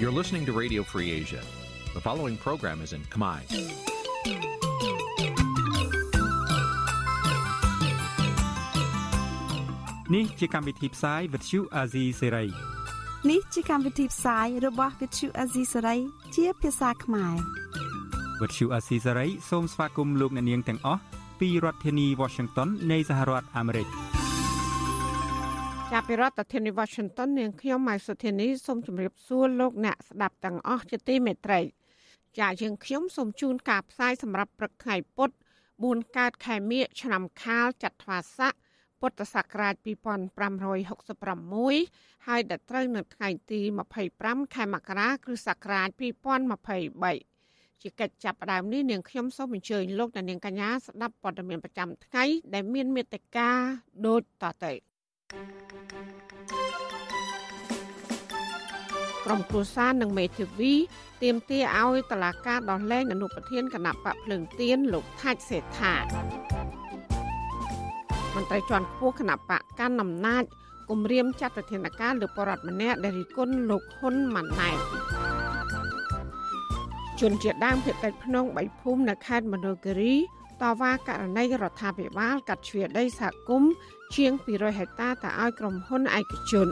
You're listening to Radio Free Asia. The following program is in Khmer. Nǐ chi càm bi tiệp xáy vệt chiu a zì sê នេះជាកម្មវិធីផ្សាយរបស់ Vithu Azisari ជាភាសាខ្មែរ វិទ្យុអាស៊ីសេរីសូមស្វាគមន៍លោកអ្នកនាងទាំងអស់ពីរដ្ឋធានី Washington នៃសហរដ្ឋអាមេរិក ចាប់ពីរដ្ឋធានី Washington នាងខ្ញុំម៉ៃសុធានីសូមជម្រាបសួរលោកអ្នកស្ដាប់ទាំងអស់ជាទីមេត្រីចាយើងខ្ញុំសូមជូនការផ្សាយសម្រាប់ព្រឹកថ្ងៃពុទ្ធ4កើតខែមិញឆ្នាំខាលចត្វាស័កពុទ្ធសករាជ2566ហើយដល់ត្រូវនៅថ្ងៃទី25ខែមករាគ្រិស្តសករាជ2023ជាកិច្ចចាប់ផ្ដើមនេះនាងខ្ញុំសូមអញ្ជើញលោកអ្នកនាងកញ្ញាស្ដាប់ព័ត៌មានប្រចាំថ្ងៃដែលមានមេត្តាដូចតទៅ ក្រុមគ្រួសារនិងមេធាវីទាមទារឲ្យតឡាការដោះលែងអនុប្រធានគណៈបកភ្លើងទៀនលោកថាច់សេដ្ឋាមន្ត្រីជាន់ខ្ពស់គណៈបកកាន់អំណាចគម្រាមចាត់វិធានការលើបរដ្ឋម្នាក់ដែលរិះគន់លោកហ៊ុនម៉ាណែតជនជាដើមភេតិចភ្នងបៃភូមិនៅខេត្តមណ្ឌលគិរី តវ៉ាករណីរដ្ឋាភិបាលកាត់ជ្រៀតដីសហគមន៍ជាង200ហិកតាទៅឲ្យក្រុមហ៊ុនឯកជន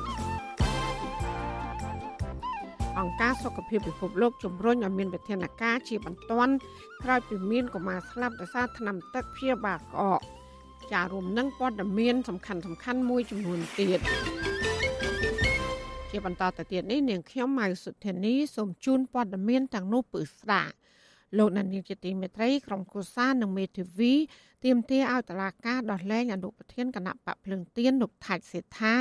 អង្គការសុខភាពពិភពលោកជំរុញឲ្យមានវិធានការជាបន្ទាន់ក្រោយពីមានកុមារស្លាប់ដោយសារថ្នាំទឹកព្យាបាលក្អកចារួមនឹងព័ត៌មានសំខាន់សំខាន់មួយចំនួនទៀតជាបន្តទៅទៀតនេះនាងខ្ញុំម៉ៅសុធានីសូមជូនព័ត៌មានទាំងនោះពឺស្ដា លោកនានីជាទីមេត្រីក្រុមគូសានិងមេធាវីទាមទារឲ្យតឡាការដោះលែងអនុប្រធានគណៈបកភ្លឹងទៀនលោកថាច់សេដ្ឋា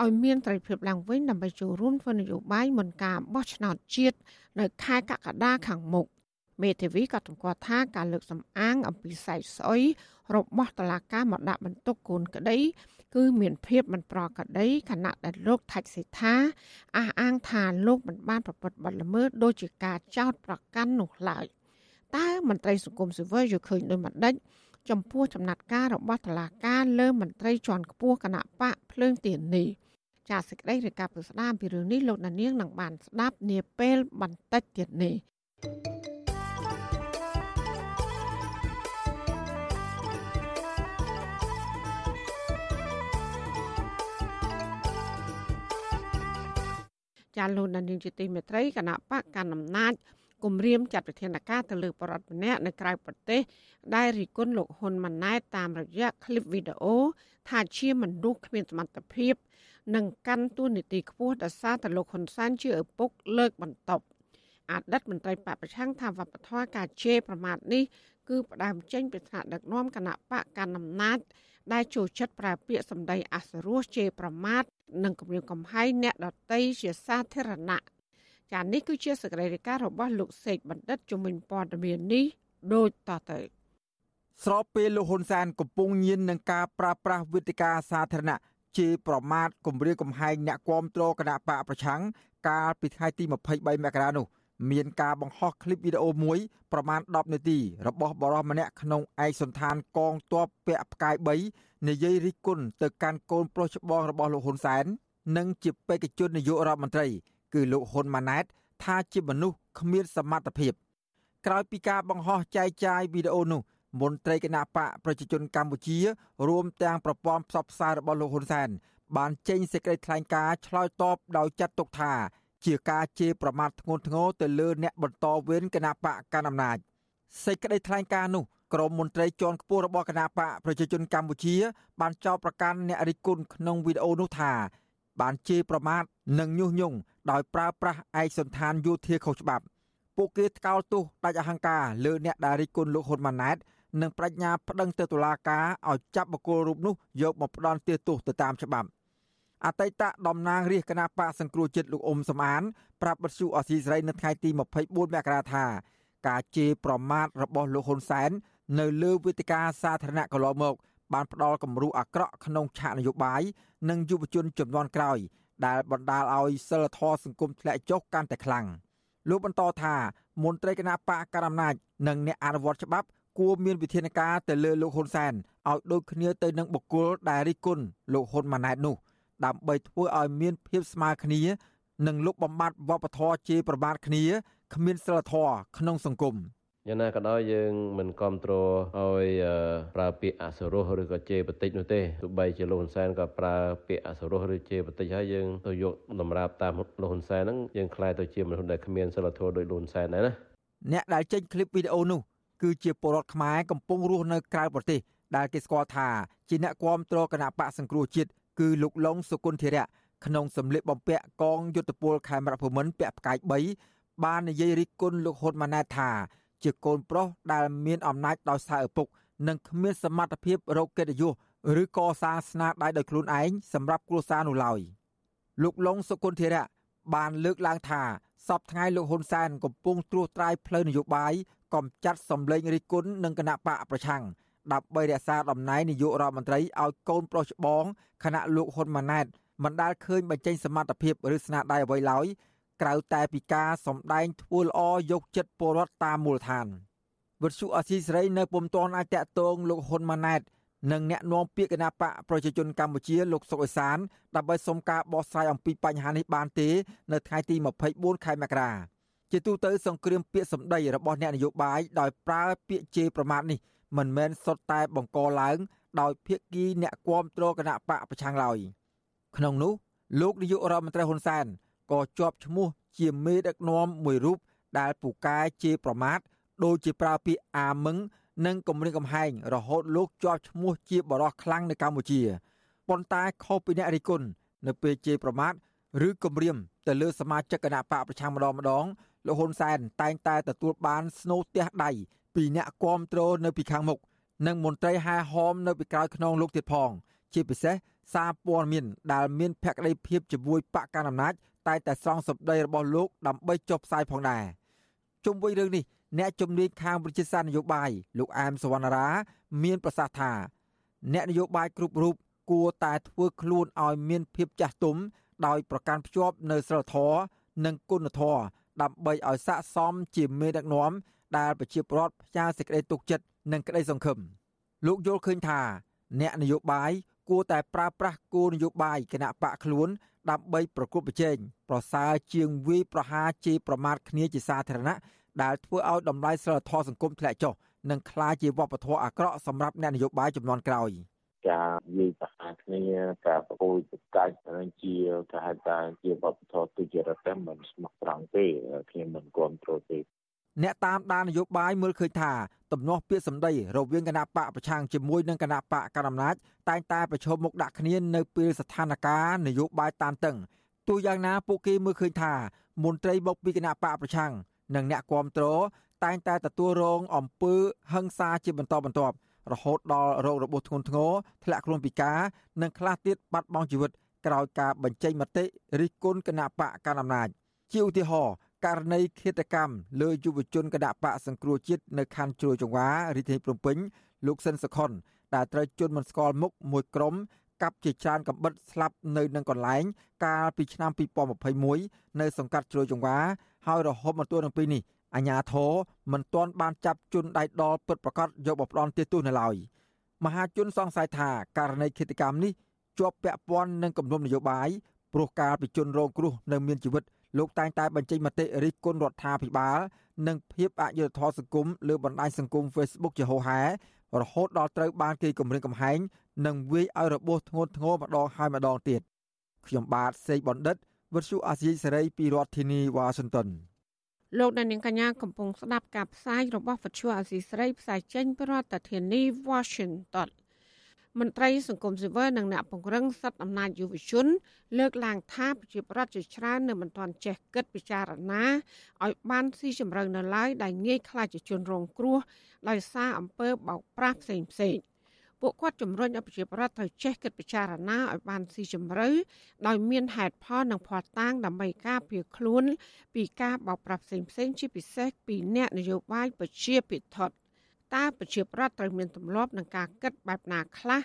ឲ្យមានត្រីភិបឡើងវិញដើម្បីចូលរួមធ្វើនយោបាយមុនការបោះឆ្នោតជាតិនៅខែកក្កដាខាងមុខមេធាវីក៏តម្កល់ថាការលើកសម្អាងអំពីសាច់ស្អុយរបស់តឡាការមកដាក់បន្ទុកកូនក្តី គឺមានភាពមិនប្រក្រតីខណៈដែលលោកថាច់សេដ្ឋាអះអាងថាលោកមិនបានប្រព្រឹត្តបទល្មើសដោយជាការចោទប្រកាន់នោះឡើយ តើមន្ត្រីសង្គមស៊ីវិលយល់ឃើញដោយម្ដេចចំពោះចំណាត់ការរបស់តឡាការលើមន្ត្រីជាន់ខ្ពស់គណៈបកភ្លើងទៀននេះចាសសេចក្តីរាយការណ៍ពីស្ដាមពីរឿងនេះលោកដានៀងនឹងបានស្ដាប់នាពេលបន្តិចទៀតនេះ thank you ចាលោកដានីងជាទីមេត្រីគណៈបកកណ្ដាលអំណាច គម្រាមចាត់វិធានការទៅលើបរដ្ឋម្នាក់នៅក្រៅប្រទេសដែលរិះគន់លោកហ៊ុនម៉ាណែតតាមរយៈคลิปវីដេអូថាជាមនុស្សគ្មានសមត្ថភាពនិងកាន់តួនាទីខ្ពស់ដោយសារតែលោកហ៊ុនសែនជាឪពុកលើកបន្ទប់អតីតមន្ត្រីបពប្រឆាំងថាវប្បធម៌ការជេរប្រមាថនេះគឺផ្ដើមចេញពីថ្នាក់ដឹកនាំគណៈបកកណ្ដាលអំណាចដែលចូលចិត្តប្រើពាក្យសម្ដីអសរោះជេរប្រមាថនិងគម្រាមកំហែងអ្នកដតីជាសាធារណៈ ចានេះគឺជាសកម្មភាពរបស់លោកសេកបណ្ឌិតជំនាញព័ត៌មាននេះដូចតទៅស្របពេលលោកហ៊ុនសែនកំពុងញៀននឹងការប្រាស្រ័យវេទិកាសាធារណៈជេរប្រមាថគម្រាមកំហែងអ្នកគាំទ្រគណៈបកប្រឆាំងកាលពីថ្ងៃទី23មករានោះមានការបង្ហោះคลิปវីដេអូមួយប្រមាណ10នាទីរបស់បរិសម្នាក់ក្នុងឯកសន្តានកងទ័ពពាក់ផ្កាយ3និយាយរិះគន់ទៅកាន់កូនប្រុសច្បងរបស់លោកហ៊ុនសែននិងជាបេក្ខជននាយករដ្ឋមន្ត្រី គឺលោកហ៊ុនម៉ាណែត ថាជាមនុស្សគ្មានសមត្ថភាព ក្រោយពីការបង្ហោះចែកចាយវីដេអូនោះមន្ត្រីគណៈបកប្រជាជនកម្ពុជា រួមទាំងប្រព័ន្ធផ្សព្វផ្សាយរបស់លោកហ៊ុនសែនបានចេញសេចក្តីថ្លែងការណ៍ឆ្លើយតបដោយចាត់ទុកថា ជាការជេរប្រមាថធ្ងន់ធ្ងរទៅលើអ្នកបន្តវេនគណៈបកកណ្ដាលអំណាចសេចក្តីថ្លែងការណ៍នោះក្រមមន្ត្រីជាន់ខ្ពស់របស់គណៈបកប្រជាជនកម្ពុជា បានចោទប្រកាន់អ្នករិះគន់ក្នុងវីដេអូនោះថា បានជេរប្រមាថនិងញុះញង់ដោយប្រើប្រាស់ឯកសន្តានយោធាខុសច្បាប់ ពួកគេថ្កោលទោសដាច់អហង្ការលើអ្នកដែលរិះគន់លោកហ៊ុនម៉ាណែតនិងប្រាជ្ញាប្តឹងទៅតុលាការឲ្យចាប់បុគ្គលរូបនោះយកមកផ្ដន់ទោសទៅតាមច្បាប់អតីតតំណាងរាជគណៈបកសង្គ្រោះជាតិលោកអ៊ុំសំអានប្រាប់បទសុអសីស្រីនៅថ្ងៃទី24មករាថាការជេរប្រមាថរបស់លោកហ៊ុនសែននៅលើវេទិកាសាធារណៈកន្លងមកបានផ្ដល់គំរូអាក្រក់ក្នុងឆាកនយោបាយនិងយុវជនចំនួនក្រោយ ដែលបណ្ដាលឲ្យសិលធម៌សង្គមធ្លាក់ចុះកាន់តែខ្លាំងលោកបន្តថាមន្ត្រីគណៈបកកណ្ដាលអំណាចនិងអ្នកអនុវត្តច្បាប់គួរមានវិធានការទៅលើលោកហ៊ុនសែនឲ្យដូចគ្នាទៅនឹងបុគ្គលដែលរិះគន់លោកហ៊ុនម៉ាណែតនោះ ដើម្បីធ្វើឲ្យមានភាពស្មើគ្នា និងលុបបំបាត់វប្បធម៌ជេរប្រមាថគ្នាគ្មានសិលធម៌ក្នុងសង្គម យ៉ាងណាក៏ដោយយើងមិនគ្រប់គ្រងឲ្យប្រើពាក្យអសុរោះឬក៏ជេរបតិចនោះទេទោះបីជាលោកហ៊ុនសែនក៏ប្រើពាក្យអសុរោះឬជេរបតិចហើយយើងទៅយកតម្រាប់តាមលោកហ៊ុនសែនហ្នឹងយើងខ្លាចទៅជាមនុស្សដែលគ្មានសិលធម៌ដោយលោកហ៊ុនសែនដែរណាអ្នកដែលចេញคลิปវីដេអូនោះគឺជាពលរដ្ឋខ្មែរកំពុងរស់នៅក្រៅប្រទេសដែលគេស្គាល់ថាជាអ្នកគាំទ្រគណៈបកសង្គ្រោះជាតិគឺលោកឡុងសុគន្ធធរៈក្នុងសម្លៀកបំពាក់កងយុទ្ធពលខេមរភូមិន្ទពាក់ផ្កាយ3បាននិយាយរិះគន់លោកហ៊ុនម៉ាណែតថា ជាកូនប្រុសដែលមានអំណាចដោយសារឪពុក និងគ្មានសមត្ថភាពរកកិត្តិយសឬកសាងស្នាដៃដោយខ្លួនឯងសម្រាប់គ្រួសារនោះឡើយលោកឡុងសុគន្ធធរៈបានលើកឡើងថាសពថ្ងៃលោកហ៊ុនសែនកំពុងត្រួសត្រាយផ្លូវនយោបាយកំចាត់សម្លេងរិះគន់នឹងគណៈបកប្រឆាំងដើម្បីរក្សាតំណែងនាយករដ្ឋមន្ត្រីឲ្យកូនប្រុសច្បងគណៈលោកហ៊ុនម៉ាណែតមិនដាល់ឃើញបញ្ចេញសមត្ថភាពឬស្នាដៃអ្វីឡើយ ក្រៅតែពីការសម្ដែងធ្វើល្អយកចិត្តពលរដ្ឋតាមមូលដ្ឋានវិទ្យុអសីសេរីនៅពុំទាន់អាចតាក់ទងលោកហ៊ុនម៉ាណែតនិងអ្នកនាំពាក្យគណៈបកប្រជាជនកម្ពុជាលោកសុកអេសានដើម្បីសុំការបោះស្រាយអំពីបញ្ហានេះបានទេនៅថ្ងៃទី24ខែមករាជាទូទៅសង្គ្រាមពាក្យសម្ដីរបស់អ្នកនយោបាយដោយប្រើពាក្យជេរប្រមាថនេះមិនមែនសុទ្ធតែបង្កឡើង ដោយភាគីអ្នកគាំទ្រគណៈបកប្រឆាំងឡើយក្នុងនោះលោកនាយករដ្ឋមន្ត្រីហ៊ុនសែន ក៏ជាប់ឈ្មោះជាមេដឹកនាំមួយរូបដែលពូកែជេរប្រមាថដូចជាប្រើពាក្យអាមឹងនិងគម្រាមកំហែងរហូតលោកជាប់ឈ្មោះជាបរិសខ្លាំងនៅកម្ពុជាប៉ុន្តែខុសពីអ្នករិគុណនៅពេលជេរប្រមាថឬគម្រាមទៅលើសមាជិកគណៈបកប្រឆាំងម្ដងម្ដងលោកហ៊ុនសែនតែងតែទទួលបានស្នូទះដៃពីអ្នកគាំទ្រនៅពីខាងមុខនិងមន្ត្រីហែហោមនៅពីក្រោយខ្នងលោកទៀតផង ជាពិសេសសារព័ត៌មានដែលមានភក្តីភាពជាមួយបកកណ្ដាលអំណាច តែតែស្រង់សម្ដីរបស់លោកដើម្បីចុះផ្សាយផងដែរជុំវិញរឿងនេះអ្នកជំនាញខាងវិទ្យាសាស្ត្រនយោបាយលោកអែមសវណ្ណារា មានប្រសាសន៍ថា អ្នកនយោបាយគ្រប់រូបគួរតែធ្វើខ្លួនឲ្យមានភាពចាស់ទុំដោយប្រកាន់ភ្ជាប់នៅសិលធម៌និងគុណធម៌ដើម្បីឲ្យស័ក្តិសមជាមេដឹកនាំដែលប្រជាពលរដ្ឋផ្ញើសេចក្តីទុកចិត្តនិងក្តីសង្ឃឹមលោកយល់ឃើញថា អ្នកនយោបាយគួរតែប្រើប្រាស់គោលនយោបាយគណៈបកខ្លួន ដើម្បីប្រគល់ប្រជែងប្រសើរជាងវាយប្រហារជេរប្រមាថគ្នាជាសាធារណៈដែលធ្វើឲ្យតម្លៃសិលធម៌សង្គមធ្លាក់ចុះនិងក្លាយជាវប្បធម៌អាក្រក់សម្រាប់អ្នកនយោបាយចំនួនក្រោយការនិយាយប្រហារគ្នាការប្រគល់ប្រកាច់នឹងជាគេហៅថាជាវប្បធម៌ទុច្ចរិតតែមិនស្មោះត្រង់ទេខ្ញុំមិនគ្រប់គ្រងទេ អ្នកតាមដាននយោបាយមើលឃើញថាទំនាស់ពាក្យសម្ដីរវាងគណៈបកប្រឆាំងជាមួយនឹងគណៈបកកណ្ដាលអំណាចតែងតែប្រឈមមុខដាក់គ្នានៅពេលស្ថានភាពនយោបាយតានតឹងទោះយ៉ាងណាពួកគេមើលឃើញថាមន្ត្រីមកពីគណៈបកប្រឆាំងនិងអ្នកគាំទ្រតែងតែទទួលរងអំពើហិង្សាជាបន្តបន្ទាប់រហូតដល់រោគរបួសធ្ងន់ធ្ងរធ្លាក់ខ្លួនពិការនិងខ្លះទៀតបាត់បង់ជីវិតក្រោយការបញ្ចេញមតិរិះគន់គណៈបកកណ្ដាលអំណាចជាឧទាហរណ៍ ករណីឃាតកម្មលើយុវជនគណៈបកសង្គ្រោះជាតិនៅខណ្ឌជ្រោយចង្វារាជធានីភ្នំពេញលោកសិនសខុនដែលត្រូវជន់មិនស្គាល់មុខមួយក្រុមកាប់ជាច្រើនកំបិតស្លាប់នៅនឹងកន្លែង កាលពីឆ្នាំ2021នៅសង្កាត់ជ្រោយចង្វាហើយរហូតមកទល់នឹងពេលនេះអាជ្ញាធរមិនទាន់បានចាប់ជនដៃដល់ពិតប្រាកដយកបផ្ដន់ទាទោសនៅឡើយមហាជនសង្ស័យថាករណីឃាតកម្មនេះជាប់ពាក់ព័ន្ធនឹងគម្រោងនយោបាយព្រោះការពីជនរងគ្រោះនៅមានជីវិត លោកតែងតែបញ្ចេញមតិរិះគន់រដ្ឋាភិបាល និងភាពអយុត្តិធម៌សង្គមលើបណ្ដាញសង្គម Facebook ជាហូរហែរហូតដល់ត្រូវបានគេគំរាមកំហែងនិងវាយឲ្យរបួសធ្ងន់ធ្ងរម្ដងហើយម្ដងទៀតខ្ញុំបាទសេកបណ្ឌិតវិទ្យុអាស៊ីសេរីពីរដ្ឋធានីវ៉ាស៊ីនតោនលោកដានៀងកញ្ញាកំពុងស្ដាប់ការផ្សាយរបស់វិទ្យុអាស៊ីសេរីផ្សាយចេញពីរដ្ឋធានី Washington មន្ត្រីសង្គមស៊ីវិលនិងអ្នកពង្រឹងសិទ្ធិអំណាចយុវជន លើកឡើងថាប្រជាប្រដ្ឋជាច្រើននៅមិនទាន់ចេះគិតពិចារណាឲ្យបានស៊ីជម្រៅនៅឡើយដែលងាយខ្លាចជាជនរងគ្រោះដោយសារអំពើបោកប្រាស់ផ្សេងផ្សេងពួកគាត់ជំរុញឲ្យប្រជាប្រដ្ឋត្រូវចេះគិតពិចារណាឲ្យបានស៊ីជម្រៅដោយមានហេតុផលនិងភ័ស្តុតាងដើម្បីការពារខ្លួន ពីការបោកប្រាស់ផ្សេងផ្សេងជាពិសេសពីអ្នកនយោបាយប្រជាពិធដ្ឋ តើប្រជាប្រដ្ឋត្រូវមានទម្លាប់នឹងការគិតបែបណាខ្លះ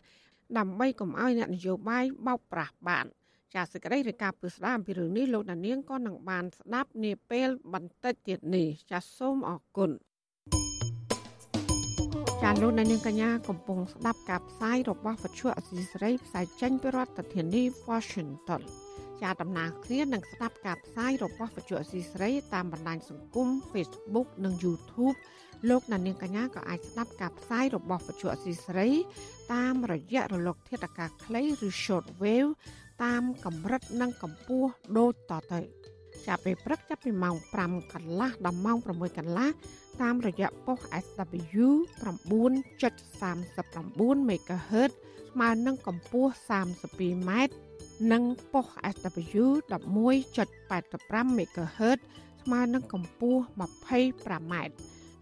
ដើម្បីកុំឲ្យអ្នកនយោបាយបោកប្រាស់បានចាសសេចក្តីរាយការណ៍ពីស្ដាមពីរឿងនេះលោកដានៀងក៏នឹងបានស្ដាប់នាពេលបន្តិចទៀតនេះចាសសូមអរគុណចាលោកដានៀងកញ្ញាកំពុងស្ដាប់ការផ្សាយរបស់វិទ្យុអសីសេរីផ្សាយចេញពីរដ្ឋធានី Washington ជាដំណើរគ្នានឹងស្ដាប់ការផ្សាយរបស់វិទ្យុអស៊ីស្រីតាមបណ្ដាញសង្គម Facebook និង YouTube លោកអ្នកនាងកញ្ញាក៏អាចស្ដាប់ការផ្សាយរបស់វិទ្យុអស៊ីស្រី តាមរយៈរលក ធាតុអាកាសខ្លីឬ Short Wave តាមកម្រិតនិងកម្ពស់ដូចតទៅចាប់ពេលព្រឹកចាប់ពីម៉ោង5កន្លះដល់ម៉ោង6កន្លះតាមរយៈប៉ុស SW 9.39 MHz ស្មើនឹងកម្ពស់ 32m និងប៉ុស SW 11.85 MHz ស្មើនឹងកម្ពស់ 25m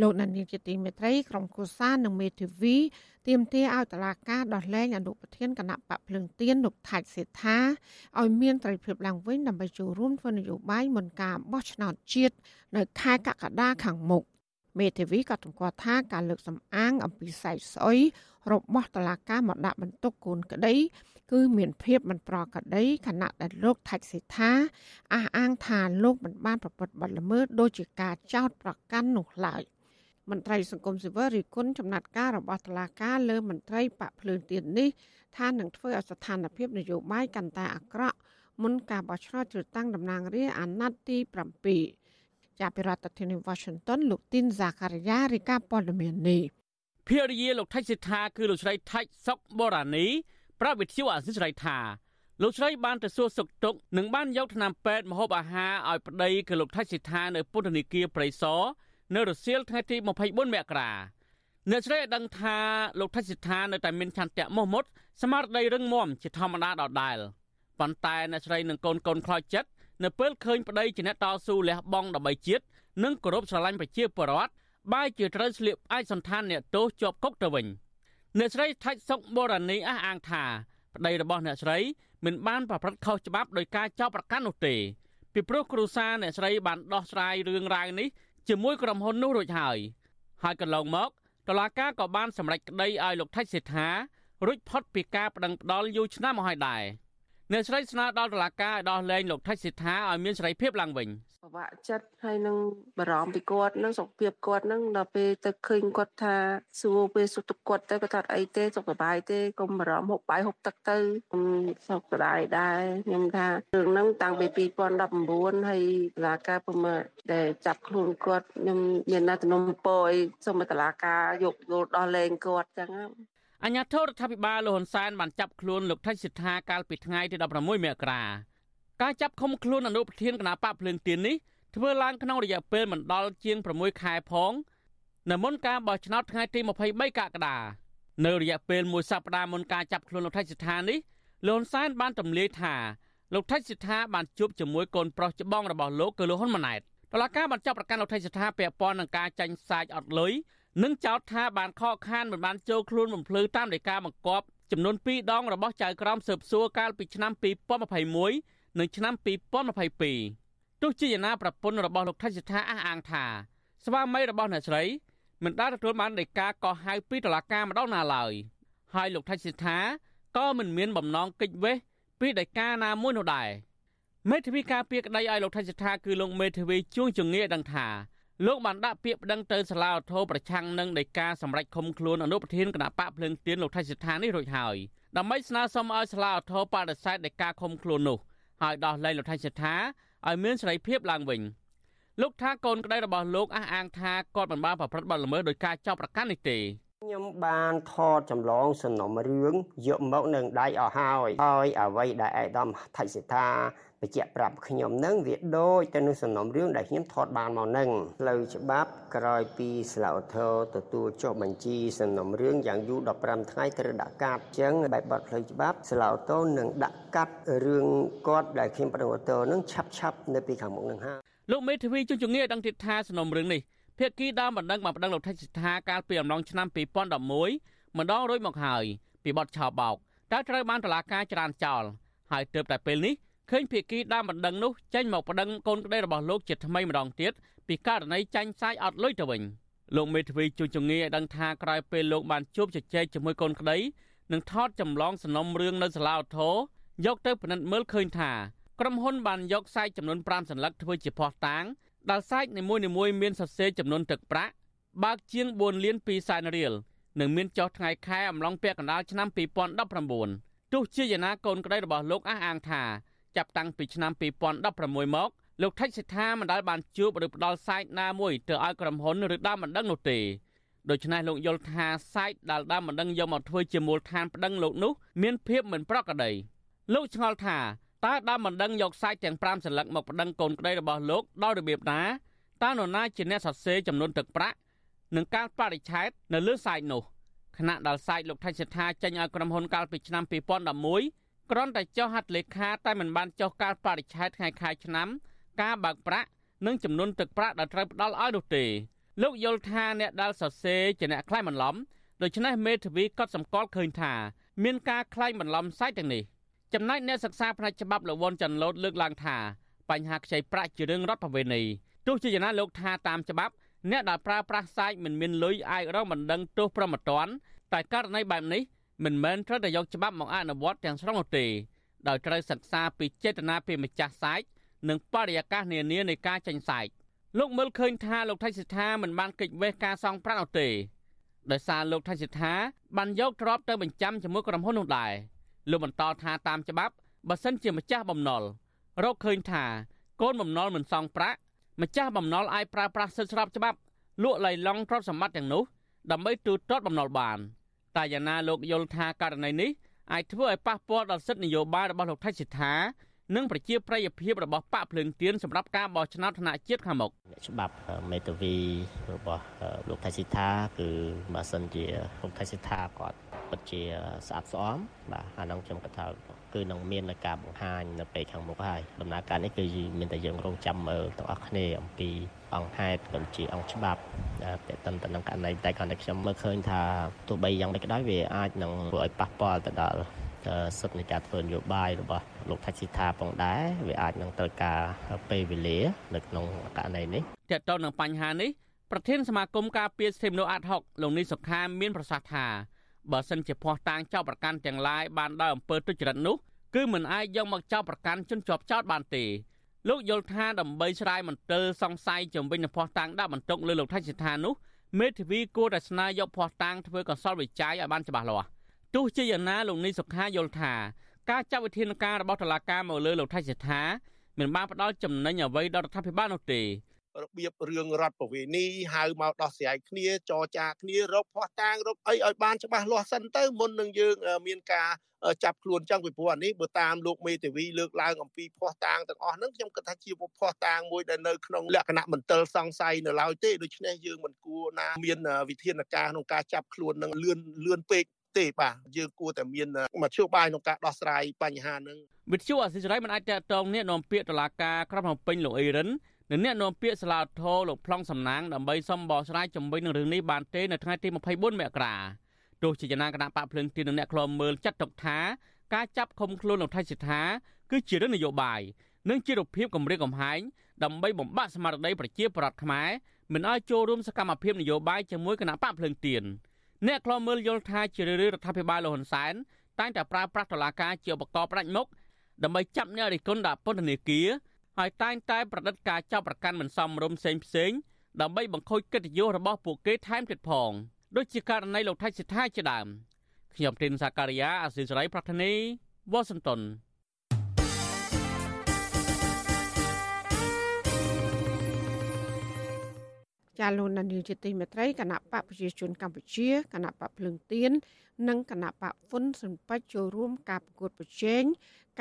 លោកនានីជាទីមេត្រីក្រុមគូសានិងមេធាវីទាមទារឲ្យតឡាការដោះលែងអនុប្រធានគណៈបកភ្លឹងទៀនលោកថាច់សេដ្ឋាឲ្យមានត្រីភាពឡើងវិញដើម្បីចូលរួមធ្វើនយោបាយមុនការបោះឆ្នោតជាតិនៅខែកក្កដាខាងមុខមេធាវីក៏តម្កល់ថាការលើកសម្អាងអំពីសៃស្អុយរបស់តឡាការមកដាក់បន្ទុកកូនក្តីគឺមានភាពមិនប្រក្រតីខណៈដែលលោកថាច់សេដ្ឋាអះអាងថាលោកមិនបានប្រព្រឹត្តបទល្មើសដោយជាការចោទប្រកាន់នោះឡើយ មន្ត្រីសង្គមស៊ីវិលរិះគន់ចំណាត់ការរបស់តុលាការលើមន្ត្រីបកភ្លើងទៀននេះថានឹងធ្វើឲ្យស្ថានភាពនយោបាយកាន់តែអាក្រក់មុនការបោះឆ្នោតជ្រើសតាំងតំណាងរាស្ត្រអាណត្តិទី7ចាប់ពីរដ្ឋធានី Washington លោកទីនសាការីយ៉ារីកាព័ត៌មាននេះភរិយាលោកថៃសិដ្ឋាគឺលោកស្រីថៃសុកបូរ៉ានីប្រាប់វិទ្យុអាស៊ីសេរីថាលោកស្រីបានទៅសួរសុខទុក្ខនិងបានយកថ្នាំពេទ្យមហូបអាហារឲ្យប្តីគឺលោកថៃសិដ្ឋានៅពុទ្ធនីគារព្រៃសរ នៅរសៀលថ្ងៃទី24មករាអ្នកស្រីឲ្យដឹងថាលោកថៃសិដ្ឋានៅតែមានឆន្ទៈមោះមុតស្មារតីរឹងមាំជាធម្មតាដដែលប៉ុន្តែអ្នកស្រីនិងកូនកូនខ្លោចចិត្តនៅពេលឃើញប្តីជាអ្នកតស៊ូលះបង់ដើម្បីជាតិនិងគោរពស្រឡាញ់ប្រជាពលរដ្ឋបែរជាត្រូវស្លៀកផ្អាច់សន្តានអ្នកទោសជាប់គុកទៅវិញអ្នកស្រីថាច់សុកបូរ៉ានីអះអាងថាប្តីរបស់អ្នកស្រីមិនបានប្រព្រឹត្តខុសច្បាប់ដោយការចោទប្រកាន់នោះទេពីព្រោះគ្រួសារអ្នកស្រីបានដោះស្រាយរឿងរ៉ាវនេះ ជាមួយក្រុមហ៊ុននោះរួចហើយហើយកន្លងមកតឡាកាក៏បានសម្រេចក្តីឲ្យលោកថៃសេដ្ឋារួចផុតពីការប្តឹងផ្តល់យូរឆ្នាំមកហើយដែរ អ្នកស្រីស្នើដល់តុលាការឲ្យដោះលែងលោកថៃសេដ្ឋាឲ្យមានសេរីភាពឡើងវិញពិបាកចិត្តហើយនឹងបារម្ភពីគាត់នឹងសុខភាពគាត់នឹងដល់ពេលទៅឃើញគាត់ថាសួរពេលសុខទុក្ខគាត់ទៅគាត់ថាអីទេសុខសប្បាយទេកុំបារម្ភហូបបាយហូបទឹកទៅខ្ញុំសុខស្ដាយដែរខ្ញុំថារឿងហ្នឹងតាំងពី2019ហើយតឡាការពុំដែលចាប់ខ្លួនគាត់ខ្ញុំមានណាទំនំពរឲ្យសូមតឡាការយកយល់ដោះលែងគាត់ចឹង អញ្ញាធរដ្ឋាភិបាលលោកហ៊ុនសែនបានចាប់ខ្លួនលោកថៃសិដ្ឋាកាលពីថ្ងៃទី16មករាការចាប់ឃុំខ្លួនអនុប្រធានគណៈបកភ្លើងទៀននេះធ្វើឡើងក្នុងរយៈពេលមិនដល់ជាង6ខែផងនៅមុនការបោះឆ្នោតថ្ងៃទី23កក្កដានៅរយៈពេលមួយសប្តាហ៍មុនការចាប់ខ្លួនលោកថៃសិដ្ឋានេះលោកហ៊ុនសែនបានទម្លាយថាលោកថៃសិដ្ឋាបានជួបជាមួយកូនប្រុសច្បងរបស់លោកគឺលោកហ៊ុនម៉ាណែតតឡការបានចាប់ប្រកាន់លោកថៃសិដ្ឋាពាក់ព័ន្ធនឹងការចាញ់សាច់អត់លុយ និងចោទថាបានខកខានមិនបានចូលខ្លួនបំភ្លឺតាមដីកាបង្គាប់ចំនួន2ដងរបស់ចៅក្រមស៊ើបសួរកាលពីឆ្នាំ2021នៅឆ្នាំ2022ទោះជាយ៉ាងណាប្រពន្ធរបស់លោកថៃសិដ្ឋាអះអាងថា ស្វាមីរបស់អ្នកស្រីមិនដែលទទួលបានដីកាកោះហៅពីតុលាការម្ដងណាឡើយហើយលោកថៃសិដ្ឋាក៏មិនមានបំណងកិច្ចវេះពីដីកាណាមួយនោះដែរមេធាវីការពារក្តីឲ្យលោកថៃសិដ្ឋាគឺលោកមេធាវីជួងជងាដឹងថា លោកបានដាក់ពាក្យប្តឹងទៅសាលាឧទ្ធរប្រឆាំងនឹងដីកាសម្រាប់ឃុំខ្លួនអនុប្រធានគណៈបកភ្លើងទៀនលោកថៃសិដ្ឋានេះរួចហើយដើម្បីស្នើសុំឲ្យសាលាឧទ្ធរបដិសេធដីកាឃុំខ្លួននោះហើយដោះលែងលោកថៃសិដ្ឋាឲ្យមានសេរីភាពឡើងវិញលោកថាកូនក្តីរបស់លោកអះអាងថាគាត់មិនបានប្រព្រឹត្តបទល្មើសដោយការចោទប្រកាន់នេះទេខ្ញុំបានថតចម្លងសំណុំរឿងយកមកនឹងដៃអស់ហើយហើយអ្វីដែលឯកឧត្តមថៃសិដ្ឋា បញ្ជាក់ប្រាប់ខ្ញុំនឹងវាដូចទៅនឹងសំណុំរឿងដែលខ្ញុំថតបានមកនឹងផ្លូវច្បាប់ក្រោយពីស្លាវធរទទួលចុះបញ្ជីសំណុំរឿងយ៉ាងយូរ15ថ្ងៃត្រូវដាក់កាត់អញ្ចឹងបែបបទផ្លូវច្បាប់ស្លាវធរនឹងដាក់កាត់រឿងគាត់ដែលខ្ញុំប្រឹងឧទ្ធរនឹងឆាប់ឆាប់នៅពីខាងមុខនឹងហើយលោកមេធាវីជុំជំនាញដឹងទៀតថាសំណុំរឿងនេះភាគីដើមបណ្ដឹងបានបណ្ដឹងលោកថេសិដ្ឋាកាលពីអំឡុងឆ្នាំ2011ម្ដងរួចមកហើយពីបទឆោបោកតែត្រូវបានតឡាការចរានចោលហើយទើបតែពេលនេះ ឃើញភៀកគីដើមបណ្ដឹងនោះចេញមកប្តឹងកូនក្តីរបស់លោកជាថ្មីម្ដងទៀតពីករណីចាញ់សាយអត់លុយទៅវិញលោកមេធាវីជួនចងាឲ្យដឹងថាក្រោយពេលលោកបានជួបជជែកជាមួយកូនក្តីនិងថតចម្លងសំណុំរឿងនៅសាលាឧទ្ធរយកទៅពិនិត្យមើលឃើញថាក្រុមហ៊ុនបានយកសាយចំនួន5សន្លឹកធ្វើជាភ័ស្តុតាងដែលសាច់នីមួយៗមានសរសេរចំនួនទឹកប្រាក់បើកជាង4លាន2សែនរៀលនិងមានចុះថ្ងៃខែអំឡុងពាក់កណ្ដាលឆ្នាំ2019ទោះជាយ៉ាងណាកូនក្តីរបស់លោកអះអាងថា ចាប់តាំងពីឆ្នាំ2016មកលោកថេចសិដ្ឋាមិនដែលបានជួបឬផ្ដល់សាច់ណាមួយទៅឲ្យក្រុមហ៊ុនឬដើមមិនដឹងនោះទេដូច្នេះលោកយល់ថាសាច់ដែលដើមមិនដឹងយកមកធ្វើជាមូលដ្ឋានប្តឹងលោកនោះមានភាពមិនប្រក្រតីលោកឆ្ងល់ថាតើដើមមិនដឹងយកសាច់ទាំង5សន្លឹកមកប្តឹងកូនក្តីរបស់លោកដោយរបៀបណាតើនរណាជាអ្នកសរសេរចំនួនទឹកប្រាក់និងការបរិច្ឆេទនៅលើសាច់នោះខណៈដែលសាច់លោកថៃសិដ្ឋាចេញឲ្យក្រុមហ៊ុនកាលពីឆ្នាំ2011 គ្រាន់តែចុះហត្ថលេខាតែមិនបានចុះការបរិច្ឆេទថ្ងៃខែឆ្នាំការបើកប្រាក់និងចំនួនទឹកប្រាក់ដែលត្រូវផ្ដល់ឲ្យនោះទេលោកយល់ថាអ្នកដែលសរសេរជាអ្នកខ្លែងបន្លំដូច្នេះមេធាវីក៏សម្គាល់ឃើញថាមានការខ្លែងបន្លំសាច់ទាំងនេះចំណែកអ្នកសិក្សាផ្នែកច្បាប់លោកវ៉ុនចាន់ឡូតលើកឡើងថាបញ្ហាខ្ចីប្រាក់ជារឿងរដ្ឋប្រវេណីទោះជាយ៉ាងណាលោកថាតាមច្បាប់ អ្នកដែលប្រើប្រាស់សាច់មិនមានលុយអាចរងបណ្ដឹងទោសប្រមត្តនតែករណីបែបនេះ មិនមែនត្រូវតែយកច្បាប់មកអនុវត្តទាំងស្រុងនោះទេដោយត្រូវសិក្សាពីចេតនាពីម្ចាស់សាច់និងបរិយាកាសនានានៃការចេញសាច់លោកមើលឃើញថាលោកថៃសិដ្ឋាមិនបានកិច្ចវេះការសងប្រាក់នោះទេដោយសារលោកថៃសិដ្ឋាបានយកទ្រព្យទៅបញ្ចាំជាមួយក្រុមហ៊ុននោះដែរលោកបន្តថាតាមច្បាប់បើសិនជាម្ចាស់បំណុលរកឃើញថាកូនបំណុលមិនសងប្រាក់ម្ចាស់បំណុលអាចប្រើប្រាស់សិទ្ធិស្របច្បាប់លក់ឡៃឡង់ទ្រព្យសម្បត្តិទាំងនោះដើម្បីទូទាត់បំណុលបាន តែយ៉ាងណាលោកយល់ថាករណីនេះអាចធ្វើឲ្យប៉ះពាល់ដល់សិទ្ធិនយោបាយរបស់លោកថៃសិដ្ឋានិងប្រជាប្រិយភាពរបស់បកភ្លើងទៀនសម្រាប់ការបោះឆ្នោតថ្នាក់ជាតិខាងមុខច្បាប់មេតាវីរបស់លោកថៃសិដ្ឋាគឺបើសិនជាលោកថៃសិដ្ឋាគាត់ពិតជាស្អាតស្អំបាទអានោះខ្ញុំគិតថាគឺនឹងមានការបង្ហាញនៅពេលខាងមុខហើយដំណើរការនេះគឺមានតែយើងរងចាំមើលទាំងអស់គ្នាអំពី អង្គហេតុក៏ជាអង្គច្បាប់តេតិនទៅនឹងករណីតែគាត់តែខ្ញុំមើលឃើញថាទោះបីយ៉ាងម៉េចក៏ដោយវាអាចនឹងធ្វើឲ្យប៉ះពាល់ទៅដល់សិទ្ធិនៃការធ្វើនយោបាយរបស់លោកថាស៊ីថាផងដែរវាអាចនឹងត្រូវការពេលវេលានៅក្នុងករណីនេះតើតើនឹងបញ្ហានេះប្រធានសមាគមការពារសិទ្ធិមនុស្សអាត់ហុកលោកនីសុខាមានប្រសាសន៍ថាបើសិនជាភ័ស្តុតាងចោទប្រកាន់ទាំងឡាយបានដោយអំពើទុច្ចរិតនោះគឺមិនអាចយកមកចោទប្រកាន់ជនជាប់ចោទបានទេ លោកយល់ថាដើម្បីឆ្លើយមន្ទិលសង្ស័យជំវិញនឹងភ័ស្តុតាងដាក់បន្ទុកលើលោកថៃសិដ្ឋានោះមេធាវីគួរតែស្នើយកភ័ស្តុតាងធ្វើកសលវិច័យឲ្យបានច្បាស់លាស់ទោះជាយ៉ាងណាលោកនីសុខាយល់ថាការចាត់វិធានការរបស់តុលាការមកលើលោកថៃសិដ្ឋាមិនបានផ្ដល់ចំណេញអ្វីដល់រដ្ឋាភិបាលនោះទេ របៀបរឿងរដ្ឋប្រវេណីហៅមកដោះស្រាយគ្នាចរចាគ្នារកភ័ស្តុតាងរកអីឲ្យបានច្បាស់លាស់សិនទៅមុននឹងយើងមានការចាប់ខ្លួនចឹងពីព្រោះអានេះបើតាមលោកមេធាវីលើកឡើងអំពីភ័ស្តុតាងទាំងអស់ហ្នឹងខ្ញុំគិតថាជាភ័ស្តុតាងមួយដែលនៅក្នុងលក្ខណៈមន្ទិលសង្ស័យនៅឡើយទេដូច្នេះយើងមិនគួរណាមានវិធានការក្នុងការចាប់ខ្លួននឹងលឿនលឿនពេកទេបាទយើងគួរតែមានមធ្យោបាយក្នុងការដោះស្រាយបញ្ហាហ្នឹងវិទ្យុអសិរ័យមិនអាចតតងអ្នកនាំពាក្យតុលាការក្រុងភ្នំពេញលោកអេរិន និងអ្នកនាំពាក្យសាលាធរលោកប្លង់សំណាងដើម្បីសុំបោះស្រាយជំវិញនឹងរឿងនេះបានទេនៅថ្ងៃទី24មករាទោះជាចំណាគណៈបកភ្លើងទីនិងអ្នកខ្លមមើលចាត់ទុកថាការចាប់ឃុំខ្លួនលោកថៃសិដ្ឋាគឺជារឿងនយោបាយនិងជារូបភាពគម្រាមកំហែងដើម្បីបំបាក់ស្មារតីប្រជាប្រដ្ឋខ្មែរមិនឲ្យចូលរួមសកម្មភាពនយោបាយជាមួយគណៈបកភ្លើងទៀនអ្នកខ្លមមើលយល់ថាជារឿយៗរដ្ឋាភិបាលលហ៊ុនសែនតែងតែប្រើប្រាស់តុលាការជាឧបករណ៍ផ្ដាច់មុខដើម្បីចាប់អ្នករិះគន់ដាក់ពន្ធនាគារ ហើយតែងតែប្រឌិតការចាប់ប្រកាន់មិនសមរម្យផ្សេងផ្សេងដើម្បីបង្ខូចកិត្តិយសរបស់ពួកគេថែមទៀតផងដូចជាករណីលោកថៃសិដ្ឋាជាដើមខ្ញុំទីនសាការីយ៉ាអសិសរីប្រធានីវ៉ាស៊ីនតោនចាលោកនានីជាទីមេត្រីគណៈបកប្រជាជនកម្ពុជាគណៈបកភ្លឹងទៀន និងគណៈបកហ្វុនសិនពេចចូលរួមការប្រកួតប្រជែង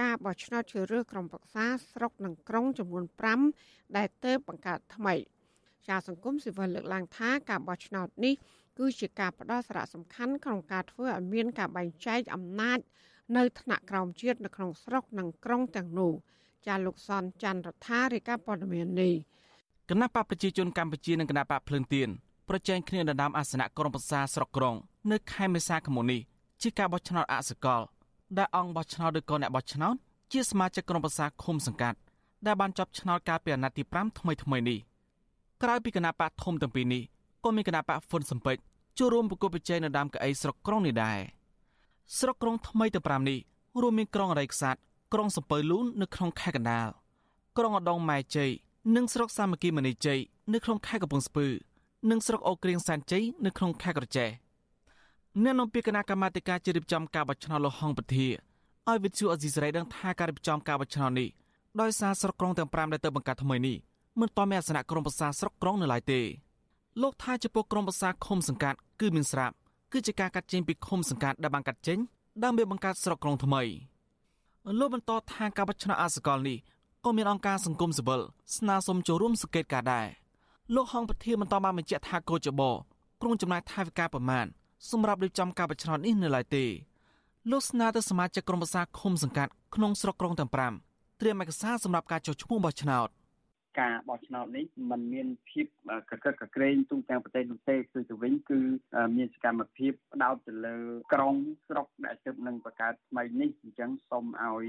ការបោះឆ្នោតជ្រើសរើសក្រុមប្រឹក្សាស្រុកនិងក្រុងចំនួន5ដែលទើបបង្កើតថ្មីជាសង្គមស៊ីវិលលើកឡើងថាការបោះឆ្នោតនេះគឺជាការផ្ដល់សារៈសំខាន់ក្នុងការធ្វើឲ្យមានការបែងចែកអំណាចនៅថ្នាក់ក្រោមជាតិនៅក្នុងស្រុកនិងក្រុងទាំងនោះចាលោកសនច័ន្ទរដ្ឋារាយការណ៍ព័ត៌មាននេះគណៈបកប្រជាជនកម្ពុជានិងគណៈបកភ្លើងទៀន ប្រជែងគ្នាដណ្ដើមអាសនៈក្រុមប្រឹក្សាស្រុកក្រុងនៅខែមេសាឆ្នាំនេះជាការបោះឆ្នោតអសកលដែលអង្គបោះឆ្នោតឬក៏អ្នកបោះឆ្នោតជាសមាជិកក្រុមប្រឹក្សាឃុំសង្កាត់ដែលបានចាប់ឆ្នោតកាលពីអាណត្តិទី5ថ្មីថ្មីនេះក្រៅពីគណៈបកធំទាំងពីរនេះក៏មានគណៈបកហ៊ុនសំពេចចូលរួមប្រគល់ប្រជែងនៅដើមកៅអីស្រុកក្រុងនេះដែរស្រុកក្រុងថ្មីទាំង5នេះរួមមានក្រុងអរិយខ្សាត់ក្រុងសំពៅលូននៅក្នុងខេត្តកណ្ដាលក្រុងអដងម៉ែជ័យនិងស្រុកសាមគ្គីមនីជ័យនៅក្នុងខេត្តកំពង់ស្ពឺ និងស្រុកអូក្រៀងសែនជ័យនៅក្នុងខេត្តក្រចេះអ្នកនាំពាក្យគណៈកម្មាធិការជ្រៀបចំការបោះឆ្នោតលោកហងពធាឲ្យវិទ្យុអេស៊ីសរ៉ៃដឹងថាការរៀបចំការបោះឆ្នោតនេះដោយសារស្រុកក្រុងទាំង5ដែលទៅបង្កើតថ្មីនេះមិនទាន់មានអាសនៈក្រុមប្រឹក្សាស្រុកក្រុងនៅឡើយទេលោកថាចំពោះក្រុមប្រឹក្សាឃុំសង្កាត់គឺមានស្រាប់គឺជាការកាត់ចេញពីឃុំសង្កាត់ដែលបានកាត់ចេញដើម្បីបង្កើតស្រុកក្រុងថ្មីលោកបន្តថាការបោះឆ្នោតអសកលនេះក៏មានអង្គការសង្គមស៊ីវិលស្នើសុំចូលរួមសង្កេតការដែរ លោកហងពធាបន្តបានបញ្ជាក់ថាកោចបក្រុងចំណាយថវិកាប្រមាណសម្រាប់រៀបចំការបោះឆ្នោតនេះនៅឡើយទេលោកស្នើទៅសមាជិកក្រុមប្រឹក្សាឃុំសង្កាត់ក្នុងស្រុកក្រុងទាំង5ត្រៀមឯកសារសម្រាប់ការចុះឈ្មោះបោះឆ្នោត ការបោះឆ្នោតនេះมันមានភាពកកិតកក្រែងទូទាំងប្រទេសនោះទេគឺទៅវិញគឺមានសកម្មភាពផ្ដោតទៅលើក្រុងស្រុកដែលទើបនឹងបង្កើតថ្មីនេះអញ្ចឹងសូមឲ្យ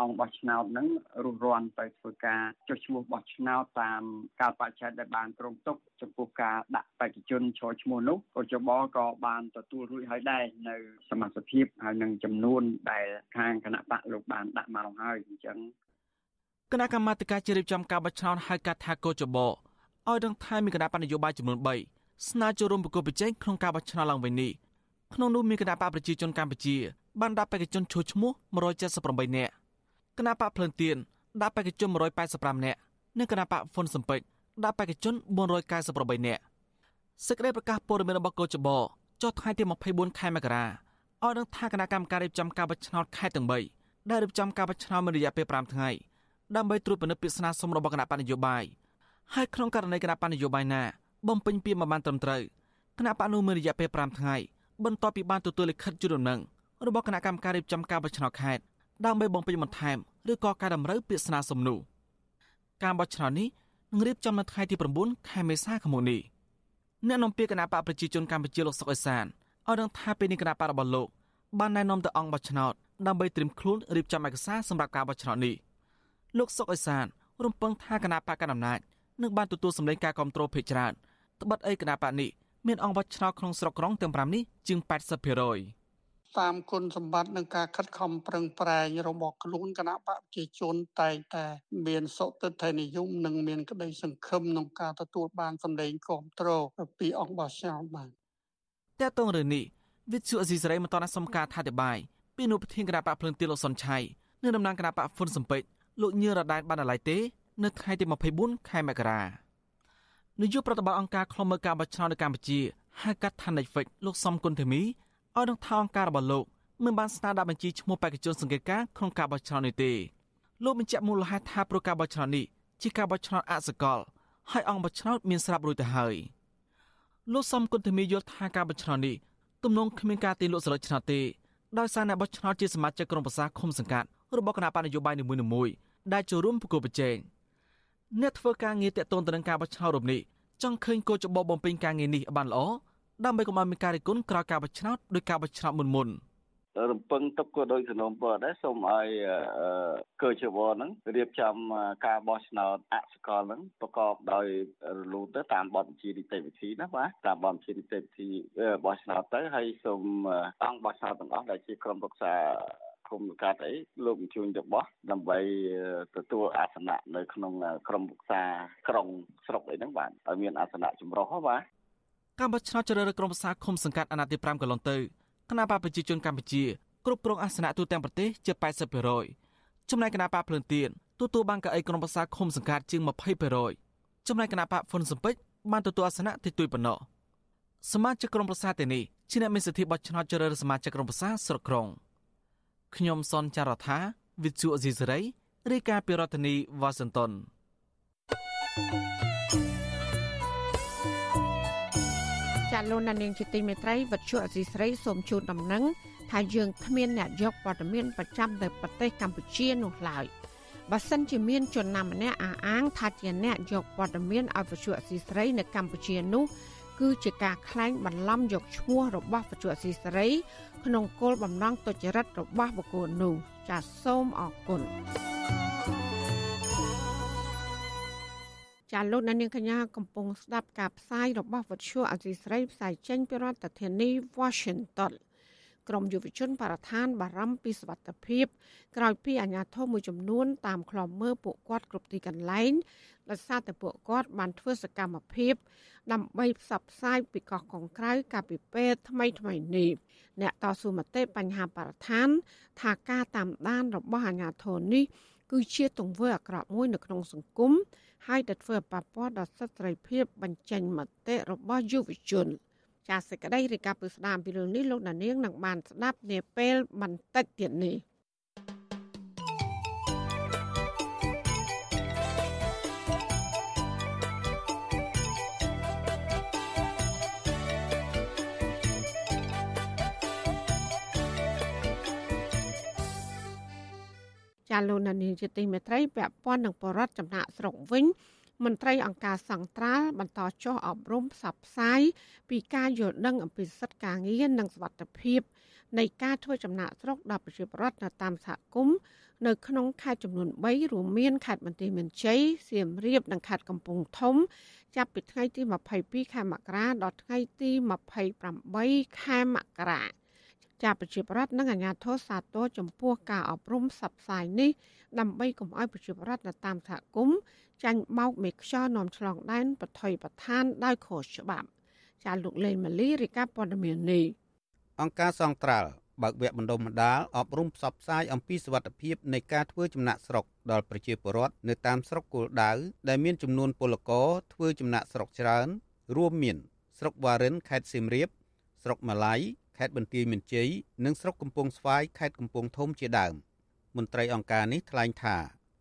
អង្គបោះឆ្នោតហ្នឹងរុះរាន់ទៅធ្វើការចុះឈ្មោះបោះឆ្នោតតាមការបច្ចេកដែលបានគ្រោងទុកចំពោះការដាក់បេក្ខជនចូលឈ្មោះនោះក៏ចបក៏បានទទួលរួចហើយដែរនៅសមាជិកភាពហើយនឹងចំនួនដែលខាងគណៈបកលោកបានដាក់មកហើយអញ្ចឹង គណៈកម្មាធិការជ្រៀបចំការបោះឆ្នោតហៅកាត់ថាកោចបោឲ្យដឹងថាមានគណៈបកនយោបាយចំនួន3ស្នើចូលរួមប្រគល់ប្រជែងក្នុងការបោះឆ្នោតឡើងវិញនេះក្នុងនោះមានគណៈបកប្រជាជនកម្ពុជាបានដាក់បេក្ខជនឈរឈ្មោះ178នាក់គណៈបកភ្លឹងទៀនដាក់បេក្ខជន185នាក់និងគណៈបកហ៊ុនសំពេចដាក់បេក្ខជន498នាក់សេចក្តីប្រកាសព័ត៌មានរបស់កោចបោចុះថ្ងៃទី24ខែមករាឲ្យដឹងថាគណៈកម្មការរៀបចំការបោះឆ្នោតខេត្តទាំង3ដែលរៀបចំការបោះឆ្នោតមានរយៈពេល5ថ្ងៃ ដើម្បីត្រួតពិនិត្យពាក្យស្នើសុំរបស់គណៈបញ្ញយោបាយហើយក្នុងករណីគណៈបញ្ញយោបាយណាបំពេញពាក្យមិនបានត្រឹមត្រូវគណៈបកនោះមានរយៈពេល5ថ្ងៃបន្ទាប់ពីបានទទួលលិខិតជូនដំណឹងរបស់គណៈកម្មការរៀបចំការបោះឆ្នោតខេត្តដើម្បីបំពេញបន្ថែមឬក៏ការតម្រូវពាក្យស្នើសុំនោះការបោះឆ្នោតនេះនឹងរៀបចំនៅថ្ងៃទី9ខែមេសាឆ្នាំនេះអ្នកនាំពាក្យគណៈបកប្រជាជនកម្ពុជាលោកសុកអេសានឲ្យដឹងថាពេលនេះគណៈបករបស់លោកបានណែនាំទៅអង្គបោះឆ្នោតដើម្បីត្រៀមខ្លួនរៀបចំឯកសារសម្រាប់ការបោះឆ្នោតនេះ លោកសុកអេសានរំពឹងថាគណៈបកកណ្ដាលអំណាចនឹងបានទទួលសម្លេងការគ្រប់គ្រងភាគច្រើនត្បិតអីគណៈបកនេះមានអង្គបោះឆ្នោតក្នុងស្រុកក្រុងទាំង5នេះជាង80%តាមគុណសម្បត្តិនិងការខិតខំប្រឹងប្រែងរបស់ខ្លួនគណៈបកប្រជាជនតែងតែមានសុតិធិនិយមនិងមានក្តីសង្ឃឹមក្នុងការទទួលបានសម្លេងគ្រប់គ្រងពីអង្គបោះឆ្នោតបានតើតងរឿងនេះវិទ្យុអេស៊ីសរ៉ៃមិនតន់សំការថាតិបាយពីនុប្រធានគណៈបកភ្លឹងទីលោកសុនឆៃនិងតំណាងគណៈបកហ៊ុនសំពេច លោកញឿរ៉ាដែនបានអាឡ័យទេនៅថ្ងៃទី24ខែមករានាយកប្រតិបត្តិអង្គការខ្លុំមើលការបោះឆ្នោតនៅកម្ពុជាហៅកាត់ថា Netflix លោកសំគុណធីមីឲ្យនឹងថាអង្គការរបស់លោកមិនបានស្នើដាក់បញ្ជីឈ្មោះបេក្ខជនសង្កេតការក្នុងការបោះឆ្នោតនេះទេលោកបញ្ជាក់មូលហេតុថាប្រការបោះឆ្នោតនេះជាការបោះឆ្នោតអសកលហើយអង្គបោះឆ្នោតមានស្រាប់រួចទៅហើយលោកសំគុណធីមីយល់ថាការបោះឆ្នោតនេះទំនងគ្មានការទាញលក់សិលឹកឆ្នោតទេដោយសារអ្នកបោះឆ្នោតជាសមាជិកក្រុមប្រឹក្សាឃុំសង្កាត់ របស់គណៈបណ្ឌនយោបាយនីមួយៗដែលចូលរួមប្រគល់ប្រជែងអ្នកធ្វើការងារតាក់ទងទៅនឹងការបោះឆ្នោតរំនេះចង់ឃើញកោចបោបំពេញការងារនេះបានល្អដើម្បីកុំឲ្យមានការរិះគន់ក្រោយការបោះឆ្នោតដោយការបោះឆ្នោតមុនមុនរំពឹងទុកក៏ដោយសំណុំពរដែរសូមឲ្យកោជវហ្នឹងរៀបចំការបោះឆ្នោតអសកលហ្នឹងប្រកបដោយរលូនទៅតាមបទបញ្ជានីតិវិធីណាបាទតាមបទបញ្ជានីតិវិធីបោះឆ្នោតទៅហើយសូមអង្គបោះឆ្នោតទាំងអស់ដែលជាក្រុមប្រឹក្សា គុំកាត់អីលោកអញ្ជើញទៅបោះដើម្បីទទួលអាសនៈនៅក្នុងក្រុមប្រឹក្សាក្រុងស្រុកអីហ្នឹងបាទឲ្យមានអាសនៈចម្រុះបាទកម្ពុជាឆ្នោតជ្រើសរើសក្រុមប្រឹក្សាឃុំសង្កាត់អាណត្តិទី5កន្លងទៅគណៈបកប្រជាជនកម្ពុជាគ្រប់គ្រងអាសនៈទូទាំងប្រទេសជា80%ចំណែកគណៈបកភ្លឿនទៀនទទួលបានកៅអីក្រុមប្រឹក្សាឃុំសង្កាត់ជាង20%ចំណែកគណៈបកហ៊ុនសំពេចបានទទួលអាសនៈទីទួយប៉ុណ្ណោះសមាជិកក្រុមប្រឹក្សាទាំងនេះជាអ្នកមានសិទ្ធិបោះឆ្នោតជ្រើសរើសសមាជិកក្រុមប្រឹក្សាស្រុកក្រុង។ ខ្ញុំសនចាររថាវិទ្យុអេស៊ីសេរីរាយការណ៍ពីរដ្ឋធានីវ៉ាស៊ីនតោនចាលោកនាងជាទីមេត្រីវិទ្យុអេស៊ីសេរីសូមជូនដំណឹងថាយើងគ្មានអ្នកយកព័ត៌មានប្រចាំទៅប្រទេសកម្ពុជានោះឡើយបើសិនជាមានជនណាម្នាក់អះអាងថាជាអ្នកយកព័ត៌មានឲ្យវិទ្យុអេស៊ីសេរីនៅកម្ពុជានោះ គឺជាការក្លែងបន្លំយកឈ្មោះរបស់បច្ចុប្បន្នស៊ីសេរី ក្នុងគោលបំណងទុច្ចរិតរបស់បុគ្គលនោះចាសសូមអរគុណចាលោកនាងកញ្ញាកំពុងស្ដាប់ការផ្សាយរបស់វិទ្យុអសីស្រីផ្សាយចេញពីរដ្ឋធានី Washington ក្រមយុវជនបរិស្ថាន បារម្ភពីសុវត្ថិភាពក្រោយពីអាជ្ញាធរមួយចំនួនតាមខ្លំមើលពួកគាត់គ្រប់ទីកន្លែង ដោយសារតែពួកគាត់បានធ្វើសកម្មភាព ដើម្បីផ្សព្វផ្សាយពីកោះកុងក្រៅកាលពីពេលថ្មីថ្មីនេះអ្នកតស៊ូមតិបញ្ហាបរិស្ថាន ថាការតាមដានរបស់អាជ្ញាធរនេះគឺជាទង្វើអាក្រក់មួយនៅក្នុងសង្គមហើយដែលធ្វើឲ្យប៉ះពាល់ដល់សិទ្ធិសេរីភាពបញ្ចេញមតិរបស់យុវជនចាសសេចក្តីរាយការណ៍ពីស្ដាមពីរឿងនេះលោកដានៀងនឹងបានស្ដាប់នាពេលបន្តិចទៀតនេះ ចាលោកនានីជាទីមេត្រីពាក់ព័ន្ធនឹងបរដ្ឋចំណាក់ស្រុកវិញមន្ត្រីអង្គការសង្ត្រាល់បន្តចុះអប់រំផ្សព្វផ្សាយពីការយល់ដឹងអំពីសិទ្ធិការងារនិងសុវត្ថិភាពនៃការធ្វើចំណាក់ស្រុកដល់ប្រជាពលរដ្ឋនៅតាមសហគមន៍នៅក្នុងខេត្តចំនួន3រួមមានខេត្តបន្ទាយមានជ័យសៀមរាបនិងខេត្តកំពង់ធំ ចាប់ពីថ្ងៃទី22ខែមករាដល់ថ្ងៃទី28ខែមករា ចាប់ប្រជាប្រដ្ឋនិងអាជ្ញាធរសាទរចំពោះការអប់រំផ្សព្វផ្សាយនេះដើម្បីកុំឲ្យប្រជាប្រដ្ឋនៅតាមសហគមន៍ចាញ់បោកមេខ្យល់នាំឆ្លងដែនបថុយបឋានដោយខុសច្បាប់ចាលោកលេងម៉ាលីរាយការណ៍ព័ត៌មាននេះអង្គការសង្ត្រាល់បើកវគ្គបណ្ដុំបណ្ដាលអប់រំផ្សព្វផ្សាយអំពីសវត្ថភាពនៃការធ្វើចំណាក់ស្រុកដល់ប្រជាពលរដ្ឋនៅតាមស្រុកគោលដៅដែលមានចំនួនពលករធ្វើចំណាក់ស្រុកច្រើន រួមមាន ស្រុកវ៉ារិនខេត្តសៀមរាបស្រុកម៉ាឡៃ ខេត្តបន្ទាយមានជ័យនិងស្រុកកំពង់ស្វាយខេត្តកំពង់ធំជាដើមមន្ត្រីអង្គការនេះថ្លែងថា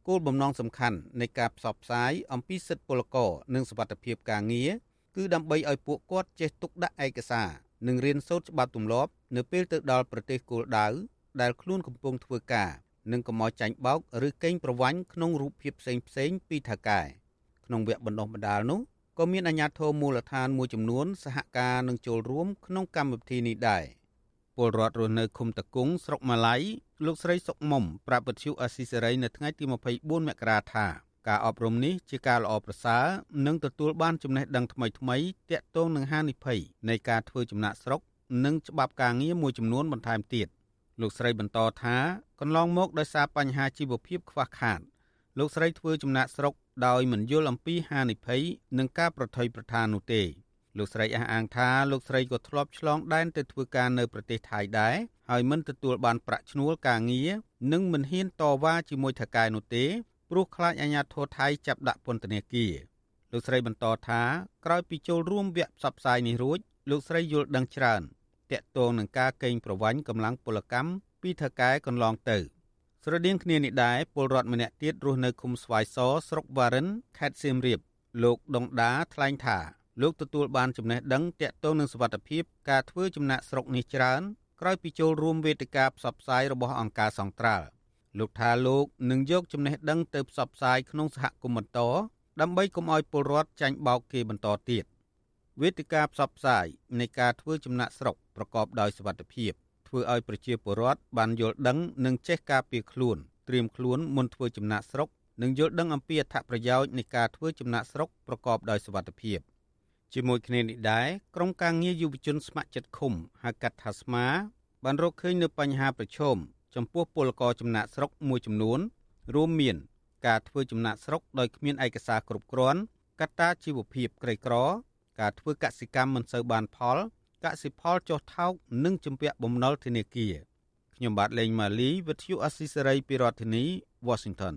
គោលបំណងសំខាន់នៃការផ្សព្វផ្សាយអំពីសិទ្ធិពលករនិងសុវត្ថិភាពការងារគឺដើម្បីឲ្យពួកគាត់ចេះទុកដាក់ឯកសារនិងរៀនសូត្រច្បាប់ទម្លាប់នៅពេលទៅដល់ប្រទេសគោលដៅដែលខ្លួនកំពុងធ្វើការនិងកុំឲ្យចាញ់បោកឬកេងប្រវ័ញ្ចក្នុងរូបភាពផ្សេងផ្សេងពីថៅកែក្នុងវគ្គបណ្ដុះបណ្ដាលនោះ ក៏មានអាជ្ញាធរមូលដ្ឋានមួយចំនួន សហការនឹងចូលរួមក្នុងកម្មវិធីនេះដែរពលរដ្ឋរស់នៅឃុំតកុងស្រុកម៉ាឡៃលោកស្រីសុកមុំប្រាប់វិទ្យុអស៊ីសេរីនៅថ្ងៃទី24មករាថាការអប់រំនេះជាការល្អប្រសើរនិងទទួលបានចំណេះដឹងថ្មីថ្មីទាក់ទងនឹងហានិភ័យនៃការធ្វើចំណាក់ស្រុកនិងច្បាប់ការងារមួយចំនួនបន្ថែមទៀតលោកស្រីបន្តថាកន្លងមកដោយសារបញ្ហាជីវភាពខ្វះខាតលោកស្រីធ្វើចំណាក់ស្រុក ដោយមិនយល់អំពីហានិភ័យនិងការប្រថុយប្រថាននោះទេលោកស្រីអះអាងថាលោកស្រីក៏ធ្លាប់ឆ្លងដែនទៅធ្វើការនៅប្រទេសថៃដែរហើយមិនទទួលបានប្រាក់ឈ្នួលការងារនិងមិនហ៊ានតវ៉ាជាមួយថៅកែនោះទេព្រោះខ្លាចអាជ្ញាធរថៃចាប់ដាក់ពន្ធនាគារលោកស្រីបន្តថាក្រោយពីចូលរួមវគ្គផ្សព្វផ្សាយនេះរួចលោកស្រីយល់ដឹងច្រើនតាក់ទងនឹងការកេងប្រវ័ញ្ចកម្លាំងពលកម្មពីថៅកែកន្លងទៅ ស្រដៀងគ្នានេះដែរពលរដ្ឋម្នាក់ទៀតរស់នៅឃុំស្វាយសស្រុកវ៉ារិនខេត្តសៀមរាបលោកដុងដាថ្លែងថាលោកទទួលបានចំណេះដឹងទាក់ទងនឹងសវត្ថភាពការធ្វើចំណាក់ស្រុកនេះច្រើនក្រោយពីចូលរួមវេទិកាផ្សព្វផ្សាយរបស់អង្គការសង្ត្រាល់លោកថាលោកនឹងយកចំណេះដឹងទៅផ្សព្វផ្សាយក្នុងសហគមន៍បន្តដើម្បីកុំឲ្យពលរដ្ឋចាញ់បោកគេបន្តទៀតវេទិកាផ្សព្វផ្សាយនៃការធ្វើចំណាក់ស្រុកប្រកបដោយសវត្ថភាព ធ្វើឲ្យប្រជាពលរដ្ឋបានយល់ដឹងនិងចេះការពារខ្លួនត្រៀមខ្លួនមុនធ្វើចំណាក់ស្រុកនិងយល់ដឹងអំពីអត្ថប្រយោជន៍នៃការធ្វើចំណាក់ស្រុកប្រកបដោយសវត្ថភាពជាមួយគ្នានេះដែរក្រុមការងារយុវជនស្ម័គ្រចិត្តឃុំហៅកាត់ថាស្មាបានរកឃើញនៅបញ្ហាប្រឈមចំពោះពលករចំណាក់ស្រុកមួយចំនួន រួមមាន ការធ្វើចំណាក់ស្រុកដោយគ្មានឯកសារគ្រប់គ្រាន់កត្តាជីវភាពក្រីក្រ ការធ្វើកសិកម្មមិនសូវបានផល កសិផលចុះថោកនិងជំពាក់បំណុលធនាគារខ្ញុំបាទលេងម៉ាលីវិទ្យុអស៊ីសេរីពីរដ្ឋធានី Washington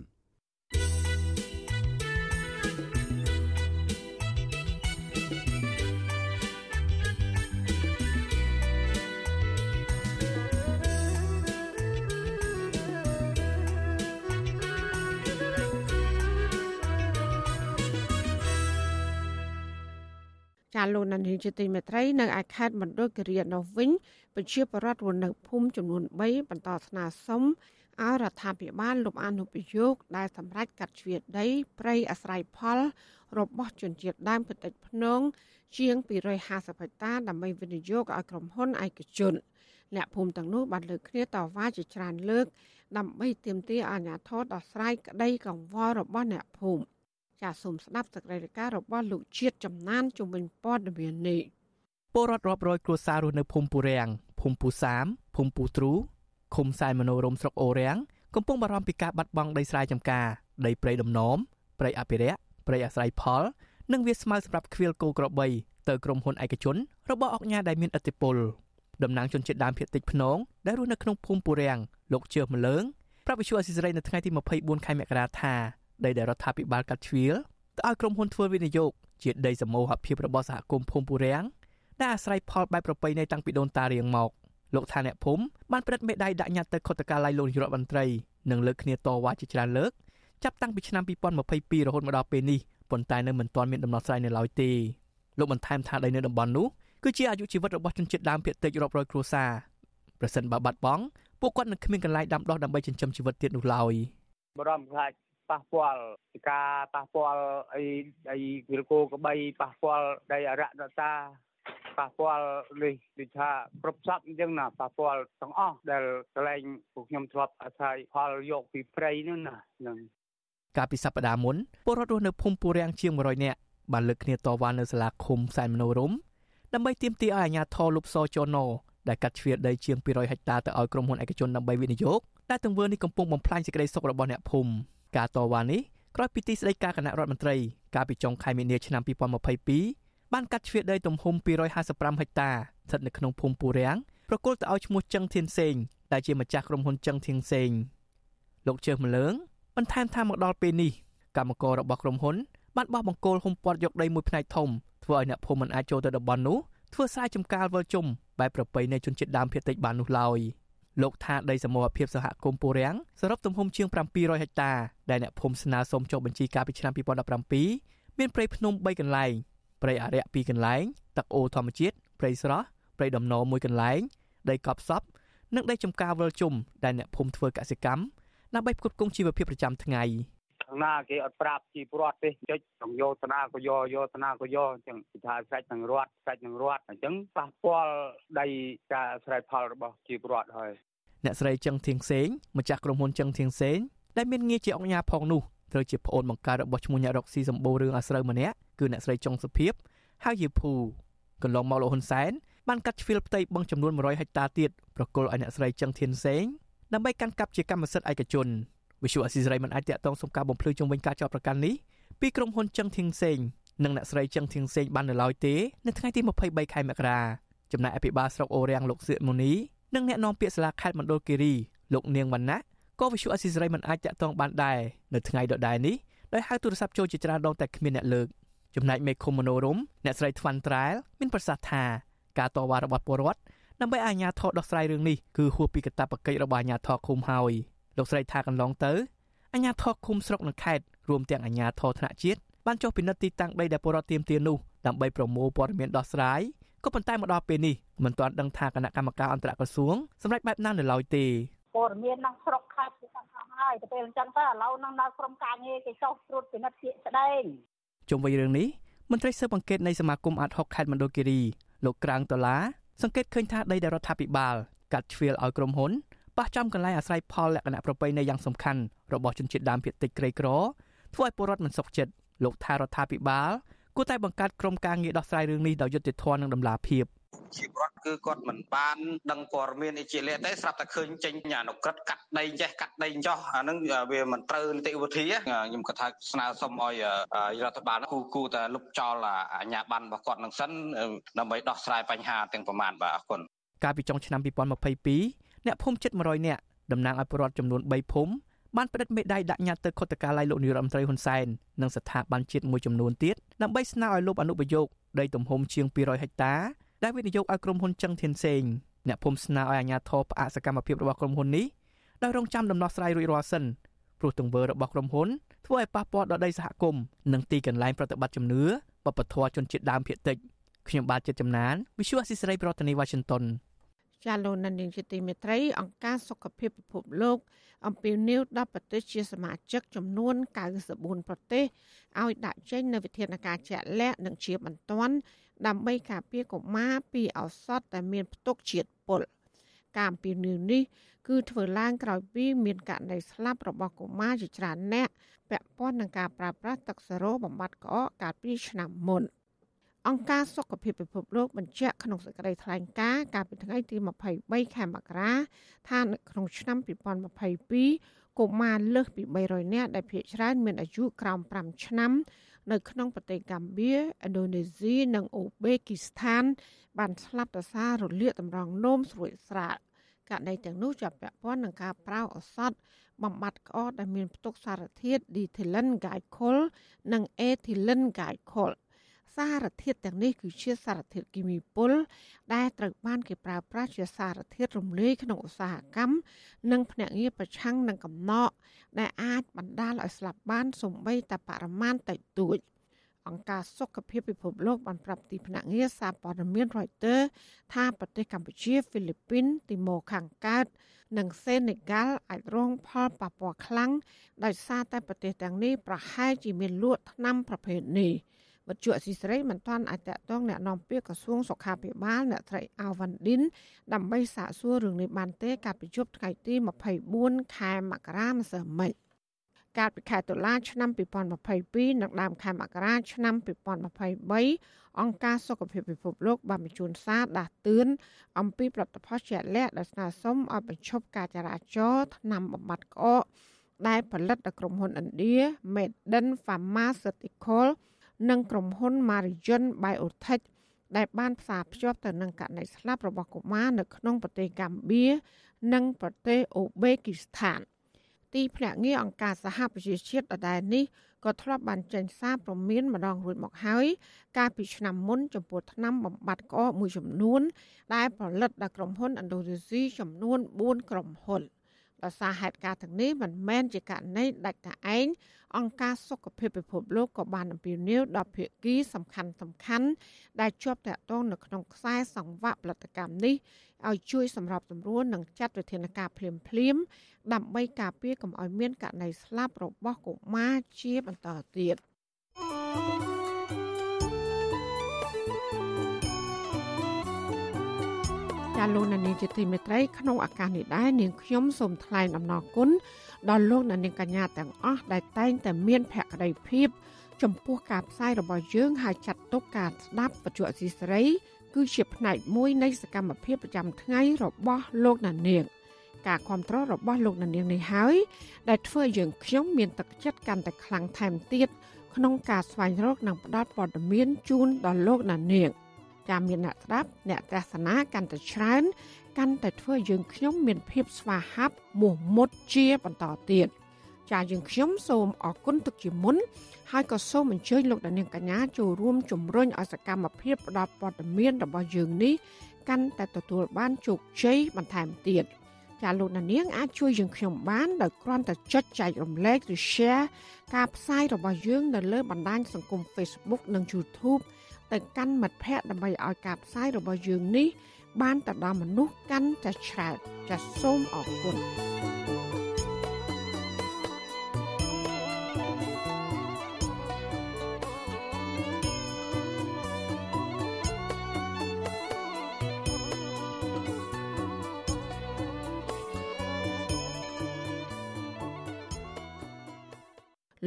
ចាលោកនានីជាទីមេត្រីនៅឯខេត្តមណ្ឌលគិរីនោះវិញប្រជាពលរដ្ឋរស់នៅភូមិចំនួន3បន្តស្នើសុំឲ្យរដ្ឋាភិបាលលុបអនុប្រយោគដែលសម្រេចកាត់ជ្រៀតដីព្រៃអាស្រ័យផល របស់ជនជាតិដើមភាគតិចភ្នងជាង250ហិកតាដើម្បីវិនិយោគឲ្យក្រុមហ៊ុនឯកជនអ្នកភូមិទាំងនោះបានលើកគ្នាតវ៉ាជាច្រើនលើក ដើម្បីទាមទារអាជ្ញាធរដោះស្រាយក្តីកង្វល់របស់អ្នកភូមិ ចាសសូមស្ដាប់សេចក្តីរាយការណ៍របស់លោកជាតិចំណានជំនាញព័ត៌មាននេះពលរដ្ឋរាប់រយគ្រួសាររស់នៅភូមិពូរាំងភូមិពូសាមភូមិពូទ្រូឃុំសែនមនោរមស្រុកអូរាំងកំពុងបារម្ភពីការបាត់បង់ដីស្រែចម្ការដីព្រៃដំណំព្រៃអភិរក្សព្រៃអាស្រ័យផល និងវាស្មៅសម្រាប់ខ្វៀលគោក្របីទៅក្រុមហ៊ុនឯកជន របស់អង្គការដែលមានឥទ្ធិពលតំណាងជនជាតិដើមភាគតិចភ្នងដែលរស់នៅក្នុងភូមិពូរាំងលោកជឿមលើងប្រាប់វិសុអសិសរីនៅថ្ងៃទី24ខែមករាថា ដីដែលរដ្ឋាភិបាលកាត់ជ្រៀលទៅឲ្យក្រុមហ៊ុនធ្វើវិនិយោគជាដីសមូហភាពរបស់សហគមន៍ភូមិពូរាំងដែលអាស្រ័យផលបែបប្រពៃណីតាំងពីដូនតារៀងមកលោកថាអ្នកភូមិបានផ្តិតមេដាយដាក់ញត្តិទៅខុទ្ទកាល័យលោកនាយករដ្ឋមន្ត្រីនិងលើកគ្នាតវ៉ាជាច្រើនលើកចាប់តាំងពីឆ្នាំ2022រហូតមកដល់ពេលនេះប៉ុន្តែនៅមិនទាន់មានដំណោះស្រាយនៅឡើយទេលោកបន្ថែមថាដីនៅតំបន់នោះគឺជាអាយុជីវិតរបស់ជនជាតិដើមភាគតិចរាប់រយគ្រួសារប្រសិនបើបាត់បង់ពួកគាត់នឹងគ្មានកន្លែងដាំដុះដើម្បីចិញ្ចឹមជីវិតទៀតនោះឡើយបរំខ្លាច ប៉ះពាល់ពីការប៉ះពាល់អីអីវិលគោក្បីប៉ះពាល់ដីអរៈដតាប៉ះពាល់នេះដូចថាប្រពសពអញ្ចឹងណាប៉ះពាល់ទាំងអស់ដែលកន្លែងពួកខ្ញុំធ្លាប់អាស្រ័យផលយកពីព្រៃនោះណានឹងកាលពីសប្តាហ៍មុនពលរដ្ឋរស់នៅភូមិពូរាំងជាង100នាក់បានលើកគ្នាតវ៉ានៅសាលាឃុំសែនមនោរមដើម្បីទាមទារឲ្យអាជ្ញាធរលុបសចណដែលកាត់ជ្រៀតដីជាង200ហិកតាទៅឲ្យក្រុមហ៊ុនឯកជនដើម្បីវិនិយោគតែទង្វើនេះកំពុងបំផ្លាញសេចក្តីសុខរបស់អ្នកភូមិ ការតវ៉ានេះក្រោយពីទីស្តីការគណៈរដ្ឋមន្ត្រីកាលពីចុងខែមីនាឆ្នាំ2022បានកាត់ជ្រៀតដីទំហំ255ហិកតាស្ថិតនៅក្នុងភូមិពូរាំងប្រគល់ទៅឲ្យឈ្មោះចឹងធៀនសេងដែលជាម្ចាស់ក្រុមហ៊ុនចឹងធៀងសេងលោកជើមលើងបន្ថែមថាមកដល់ពេលនេះកម្មកររបស់ក្រុមហ៊ុនបានបោះបង្គោលហុំព័ទ្ធយកដីមួយផ្នែកធំធ្វើឲ្យអ្នកភូមិមិនអាចចូលទៅតំបន់នោះធ្វើស្រែចម្ការវិលជុំបែបប្រពៃណីជនជាតិដើមភាគតិចបាននោះឡើយ លោកថាដីសមរភាពសហគមន៍ពូរាំងសរុបទំហំជាង700ហិកតាដែលអ្នកភូមិស្នើសុំចុះបញ្ជីកាលពីឆ្នាំ2017មានព្រៃភ្នំ3កន្លែងព្រៃអរិយ2កន្លែងទឹកអូធម្មជាតិព្រៃស្រស់ព្រៃដំណមួយកន្លែងដីកប់សពនិងដីចម្ការវិលជុំដែលអ្នកភូមិធ្វើកសិកម្មដើម្បីផ្គត់ផ្គង់ជីវភាពប្រចាំថ្ងៃ។ខាងណាគេអត់ប្រាប់ជីប្រវត្តិទេចុចក្នុងយោធនាក៏យោយោធនាក៏យោអញ្ចឹងគេថាស្រេចនឹងរត់ស្រេចនឹងរត់អញ្ចឹងប៉ះពាល់ដីការស្រេចផលរបស់ជីប្រវត្តិហើយ អ្នកស្រីចឹងធៀងសេងម្ចាស់ក្រុមហ៊ុនចឹងធៀងសេងដែលមានងារជាអង្គការផងនោះត្រូវជាប្អូនបង្កើតរបស់ឈ្មោះអ្នករកស៊ីសម្បូររឿងអាស្រូវម្នាក់គឺអ្នកស្រីចុងសុភាពហៅយេភូកន្លងមកលោកហ៊ុនសែនបានកាត់ជ្រៀលផ្ទៃបឹងចំនួន100ហិកតាទៀតប្រគល់ឲ្យអ្នកស្រីចឹងធៀនសេងដើម្បីកាន់កាប់ជាកម្មសិទ្ធិឯកជនវិសុអស៊ីសេរីមិនអាចតាក់ទងសុំការបំភ្លឺជុំវិញការចោទប្រកាន់នេះពីក្រុមហ៊ុនចឹងធៀងសេងនិងអ្នកស្រីចឹងធៀងសេងបាននៅឡើយទេនៅថ្ងៃទី23ខែមករាចំណែកអភិបាលស្រុកអូរាំងលោកសៀកមូនី និងអ្នកនាំពាក្យសាលាខេត្តមណ្ឌលគិរីលោកនាងវណ្ណៈក៏វិសុអស៊ីសេរីមិនអាចតាក់ទងបានដែរនៅថ្ងៃដដែលនេះដោយហៅទូរស័ព្ទចូលជាច្រើនដងតែគ្មានអ្នកលើកចំណែកមេឃុំមនោរមអ្នកស្រីថ្វាន់ត្រែលមានប្រសាសន៍ថាការតវ៉ារបស់ពលរដ្ឋដើម្បីអាជ្ញាធរដោះស្រាយរឿងនេះគឺហួសពីកាតព្វកិច្ចរបស់អាជ្ញាធរឃុំហើយលោកស្រីថាកន្លងទៅអាជ្ញាធរឃុំស្រុកនិងខេត្តរួមទាំងអាជ្ញាធរថ្នាក់ជាតិបានចុះពិនិត្យទីតាំងដីដែលពលរដ្ឋទាមទារនោះដើម្បីប្រមូលព័ត៌មានដោះស្រាយ ក៏ប៉ុន្តែមកដល់ពេលនេះមិនទាន់ដឹងថាគណៈកម្មការអន្តរក្រសួងសម្រាប់បែបណានៅឡើយទេព័ត៌មានក្នុងស្រុកខេត្តគឺអស់ហើយទៅពេលអញ្ចឹងទៅឥឡូវនឹងនៅក្រុមការងារគេចុះត្រួតពិនិត្យជាក់ស្ដែងជុំវិញរឿងនេះមន្ត្រីស៊ើបអង្កេតនៃសមាគមអាត់ហុកខេត្តមណ្ឌលគិរីលោកក្រាងដុល្លារសង្កេតឃើញថាដីដែលរដ្ឋាភិបាលកាត់ជ្រៀលឲ្យក្រុមហ៊ុនប៉ះចំកន្លែងអាស្រ័យផលលក្ខណៈប្រពៃណីយ៉ាងសំខាន់របស់ជនជាតិដើមភាគតិចក្រីក្រធ្វើឲ្យពលរដ្ឋមិនសុខចិត្តលោកថារដ្ឋាភិបាល គួរតែបង្កើតក្រុមការងារដោះស្រាយរឿងនេះដោយយុត្តិធម៌និងតម្លាភាពជាប្រវត្តិគឺគាត់មិនបានដឹងព័ត៌មានអីជាលក្ខទេស្រាប់តែឃើញចេញអនុក្រឹត្យកាត់ដីចេះកាត់ដីចោះអានឹងវាមិនត្រូវនីតិវិធីខ្ញុំគាត់ថាស្នើសុំឲ្យរដ្ឋបាលគូគូតែលុបចោលអាញាប័ណ្ណរបស់គាត់នឹងសិនដើម្បីដោះស្រាយបញ្ហាទាំងប្រមាណបាទអរគុណកាលពីចុងឆ្នាំ2022អ្នកភូមិជិត100នាក់តំណាងឲ្យពលរដ្ឋចំនួន3ភូមិ បានផ្តិតមេដាយដាក់ញត្តិទៅខុទ្ទកាល័យលោកនាយរដ្ឋមន្ត្រីហ៊ុនសែននិងស្ថាប័នជាតិមួយចំនួនទៀតដើម្បីស្នើឲ្យលោកអនុប្រយោគដីទំហំជាង200ហិកតាដែលវិនិយោគឲ្យក្រុមហ៊ុនចឹងធានសេងអ្នកភូមិស្នើឲ្យអាជ្ញាធរផ្អាកសកម្មភាពរបស់ក្រុមហ៊ុននេះដោយរងចាំដំណោះស្រាយរួចរាល់សិនព្រោះទង្វើរបស់ក្រុមហ៊ុនធ្វើឲ្យប៉ះពាល់ដល់ដីសហគមន៍និងទីកន្លែងប្រតិបត្តិជំនឿបព្វធម៌ជនជាតិដើមភាគតិចខ្ញុំបាទចិត្តចំណាន Visual Assisray ប្រធានាទី Washington ចាលោកនានីជាទីមេត្រី អង្គការសុខភាពពិភពលោកអំពាវនាវដល់ប្រទេសជាសមាជិកចំនួន94ប្រទេសឲ្យដាក់ចេញនូវវិធានការជាក់លាក់និងជាបន្ទាន់ដើម្បីការពារកុមារពីឱសថដែលមានផ្ទុកជាតិពុលការអំពាវនាវនេះគឺធ្វើឡើងក្រោយពីមានករណីស្លាប់របស់កុមារជាច្រើនអ្នកពាក់ព័ន្ធនឹងការប្រើប្រាស់ទឹកសេរ៉ូបំបត្តិក្អកកាលពីឆ្នាំមុន។ អង្គការសុខភាពពិភពលោកបញ្ជាក់ក្នុងសេចក្តីថ្លែងការណ៍កាលពីថ្ងៃទី23ខែមករាថានៅក្នុងឆ្នាំ2022កុមារលើសពី300នាក់ដែលភាគច្រើនមានអាយុក្រោម5ឆ្នាំនៅក្នុងប្រទេសកាំបៀឥណ្ឌូនេស៊ីនិងអូបេគីស្ថាន បានស្លាប់ដោយសាររលាកតម្រងនោមស្រួយស្រាលករណីទាំងនោះជាប់ពាក់ព័ន្ធនឹងការប្រើឱសថបំបត្តិក្អកដែលមានផ្ទុកសារធាតុ Diethylene Glycol និង Ethylene Glycol សារធាតុទាំងនេះគឺជាសារធាតុគីមីពុលដែលត្រូវបានគេប្រើប្រាស់ជាសារធាតុរំលាយក្នុងឧស្សាហកម្មនិងភ្នាក់ងារប្រឆាំងនឹងកំណកដែលអាចបណ្ដាលឲ្យស្លាប់បានសូម្បីតែបរិមាណតិចតួចអង្គការសុខភាពពិភពលោកបានប្រាប់ទីភ្នាក់ងារសារព័ត៌មាន Reuters ថាប្រទេសកម្ពុជាហ្វីលីពីនទីម៉ូខាងកើតនិងសេនេហ្គាល់អាចរងផលប៉ះពាល់ខ្លាំងដោយសារតែប្រទេសទាំងនេះប្រហែលជាមានលក់ថ្នាំប្រភេទនេះ។ វត្ថុអសីស្រីមិនទាន់អាចតតងអ្នកនាំពាក្យក្រសួងសុខាភិបាលអ្នកត្រីអាវ៉ាន់ឌិនដើម្បីសាកសួររឿងនេះបានទេកាលពីយប់ថ្ងៃទី24ខែមករាម្សិលមិញកាលពីខែតុលាឆ្នាំ2022និងដើមខែមករាឆ្នាំ2023អង្គការសុខភាពពិភពលោកបានបញ្ជូនសារដាស់តឿនអំពីផលិតផលជាក់លាក់ដែលស្នើសុំឲ្យបញ្ឈប់ការចរាចរណ៍ថ្នាំបំបត្តិក្អកដែលផលិតដោយក្រុមហ៊ុនឥណ្ឌា Medden Pharmaceutical និងក្រុមហ៊ុន Marion Biotech ដែលបានផ្សារភ្ជាប់ទៅនឹងករណីស្លាប់របស់កុមារនៅក្នុងប្រទេសកម្ពុជានិងប្រទេសអូបេគីស្ថាន ទីភ្នាក់ងារអង្គការសហប្រជាជាតិដដែលនេះក៏ធ្លាប់បានចេញសារព្រមានម្ដងរួចមកហើយ កាលពីឆ្នាំមុនចំពោះថ្នាំបំបត្តិក្អកមួយចំនួន ដែលផលិតដោយក្រុមហ៊ុនឥណ្ឌូនេស៊ីចំនួន4ក្រុមហ៊ុន ដោយសារហេតុការណ៍ទាំងនេះមិនមែនជាករណីដាច់តែឯងអង្គការសុខភាពពិភពលោកក៏បានអំពាវនាវដល់ភាគីសំខាន់សំខាន់ដែលជាប់តាក់ទងនៅក្នុងខ្សែសង្វាក់ផលិតកម្មនេះឲ្យជួយសម្របសម្រួលនិងចាត់វិធានការភ្លាមភ្លាមដើម្បីការពារកុំឲ្យមានករណីស្លាប់របស់កុមារជាបន្តទៀត thank you ចាលោកនាងជាទីមេត្រីក្នុងឱកាសនេះដែរនាងខ្ញុំសូមថ្លែងអំណរគុណដល់លោកនាងកញ្ញាទាំងអស់ដែលតែងតែមានភក្ដីភាព ចំពោះការផ្សាយរបស់យើងហើយចាត់ទុកការស្ដាប់បច្ចុប្បន្នស៊ីសេរី គឺជាផ្នែកមួយនៃសកម្មភាពប្រចាំថ្ងៃរបស់លោកនាងការគ្រប់គ្រងរបស់លោកនាងនេះហើយដែលធ្វើឲ្យយើងខ្ញុំមានទឹកចិត្តកាន់តែខ្លាំងថែមទៀតក្នុងការស្វែងរកនិងផ្តល់ព័ត៌មានជូនដល់លោកនាង។ ចាំមានអ្នកស្ដាប់អ្នកទស្សនាកាន់តែច្រើនកាន់តែធ្វើយើងខ្ញុំមានភាពស្វាហាប់មោះមុតជាបន្តទៀតចាយើងខ្ញុំសូមអរគុណទុកជាមុនហើយក៏សូមអញ្ជើញលោកដានៀងកញ្ញាចូលរួមជំរុញឲ្យសកម្មភាពផ្តល់ព័ត៌មានរបស់យើងនេះកាន់តែទទួលបានជោគជ័យបន្ថែមទៀតចាលោកដានៀងអាចជួយយើងខ្ញុំបានដោយគ្រាន់តែចុចចែករំលែកឬ share ការផ្សាយរបស់យើងនៅលើបណ្ដាញសង្គម Facebook និង YouTube ទៅកាន់មិត្តភ័ក្តិដើម្បីឲ្យការផ្សាយរបស់យើងនេះ បានទៅដល់មនុស្សកាន់តែច្រើនចាសសូមអរគុណ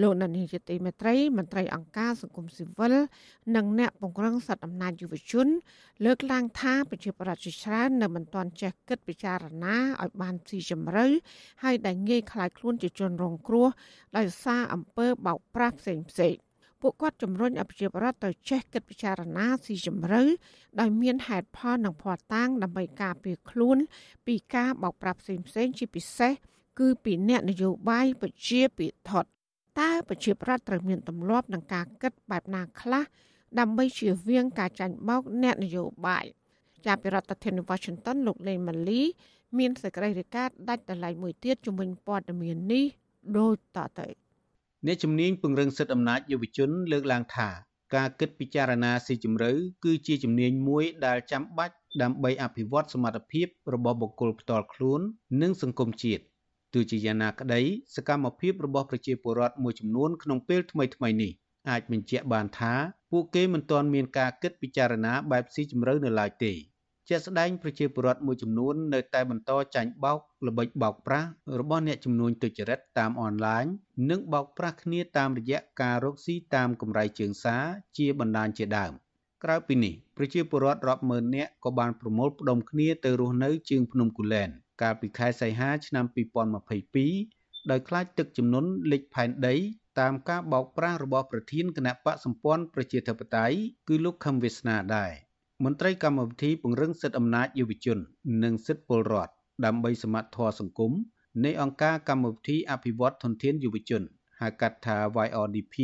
លោកនានីជាទីមេត្រីមន្ត្រីអង្គការសង្គមស៊ីវិលនិងអ្នកពង្រឹងសិទ្ធិអំណាចយុវជន លើកឡើងថាប្រជាប្រដ្ឋជាច្រើននៅមិនទាន់ចេះគិតពិចារណាឲ្យបានស៊ីជម្រៅហើយដែលងាយខ្លាចខ្លួនជាជនរងគ្រោះដោយសារអំពើបោកប្រាស់ផ្សេងផ្សេងពួកគាត់ជំរុញអភិជីវរដ្ឋទៅចេះគិតពិចារណាស៊ីជម្រៅដោយមានហេតុផលនិងភ័ស្តុតាងដើម្បីការពារខ្លួន ពីការបោកប្រាស់ផ្សេងផ្សេងជាពិសេសគឺពីអ្នកនយោបាយពជាពិធដ្ឋ តើប្រជាប្រដ្ឋត្រូវមានទម្លាប់នឹងការគិតបែបណាខ្លះដើម្បីជៀសវាងការចាញ់បោកអ្នកនយោបាយចាប់ពីរដ្ឋធានី Washington លោកលេងម៉ាលី មានសេចក្តីរាយការណ៍ដាច់ដライមួយទៀតជំវិញព័ត៌មាននេះដូចតទៅអ្នកជំនាញពង្រឹងសិទ្ធិអំណាចយុវជនលើកឡើងថាការគិតពិចារណាស៊ីជម្រៅគឺជាជំនាញមួយដែលចាំបាច់ដើម្បីអភិវឌ្ឍសមត្ថភាពរបស់បុគ្គលផ្ទាល់ខ្លួន និងសង្គមជាតិ ទោះជាយ៉ាងណាក្តីសកម្មភាពរបស់ប្រជាពលរដ្ឋមួយចំនួនក្នុងពេលថ្មីៗនេះអាចបញ្ជាក់បានថាពួកគេមិនទាន់មានការគិតពិចារណាបែបស៊ីជម្រៅនៅឡើយទេជាក់ស្ដែងប្រជាពលរដ្ឋមួយចំនួននៅតែបន្តចាញ់បោកល្បិចបោកប្រាស់របស់អ្នកជំនួញទុច្ចរិតតាមអនឡាញនិងបោកប្រាស់គ្នាតាមរយៈការរកស៊ីតាមកម្រៃជើងសារជាបណ្ដាញជាដើមក្រៅពីនេះប្រជាពលរដ្ឋរាប់ម៉ឺននាក់ក៏បានប្រមូលផ្ដុំគ្នាទៅរស់នៅជើងភ្នំគូលែន កាលពីខែសីហាឆ្នាំ2022ដោយខ្លាចទឹកជំនន់លិចផែនដីតាមការបោកប្រាស់របស់ប្រធានគណៈបកសម្ព័ន្ធប្រជាធិបតេយ្យគឺលោកខឹមវាសនាដែរមន្ត្រីកម្មវិធីពង្រឹងសិទ្ធិអំណាចយុវជន និងសិទ្ធិពលរដ្ឋដើម្បីសមត្ថធម៌សង្គមនៃអង្គការកម្មវិធីអភិវឌ្ឍធនធានយុវជនហៅកាត់ថា YRDP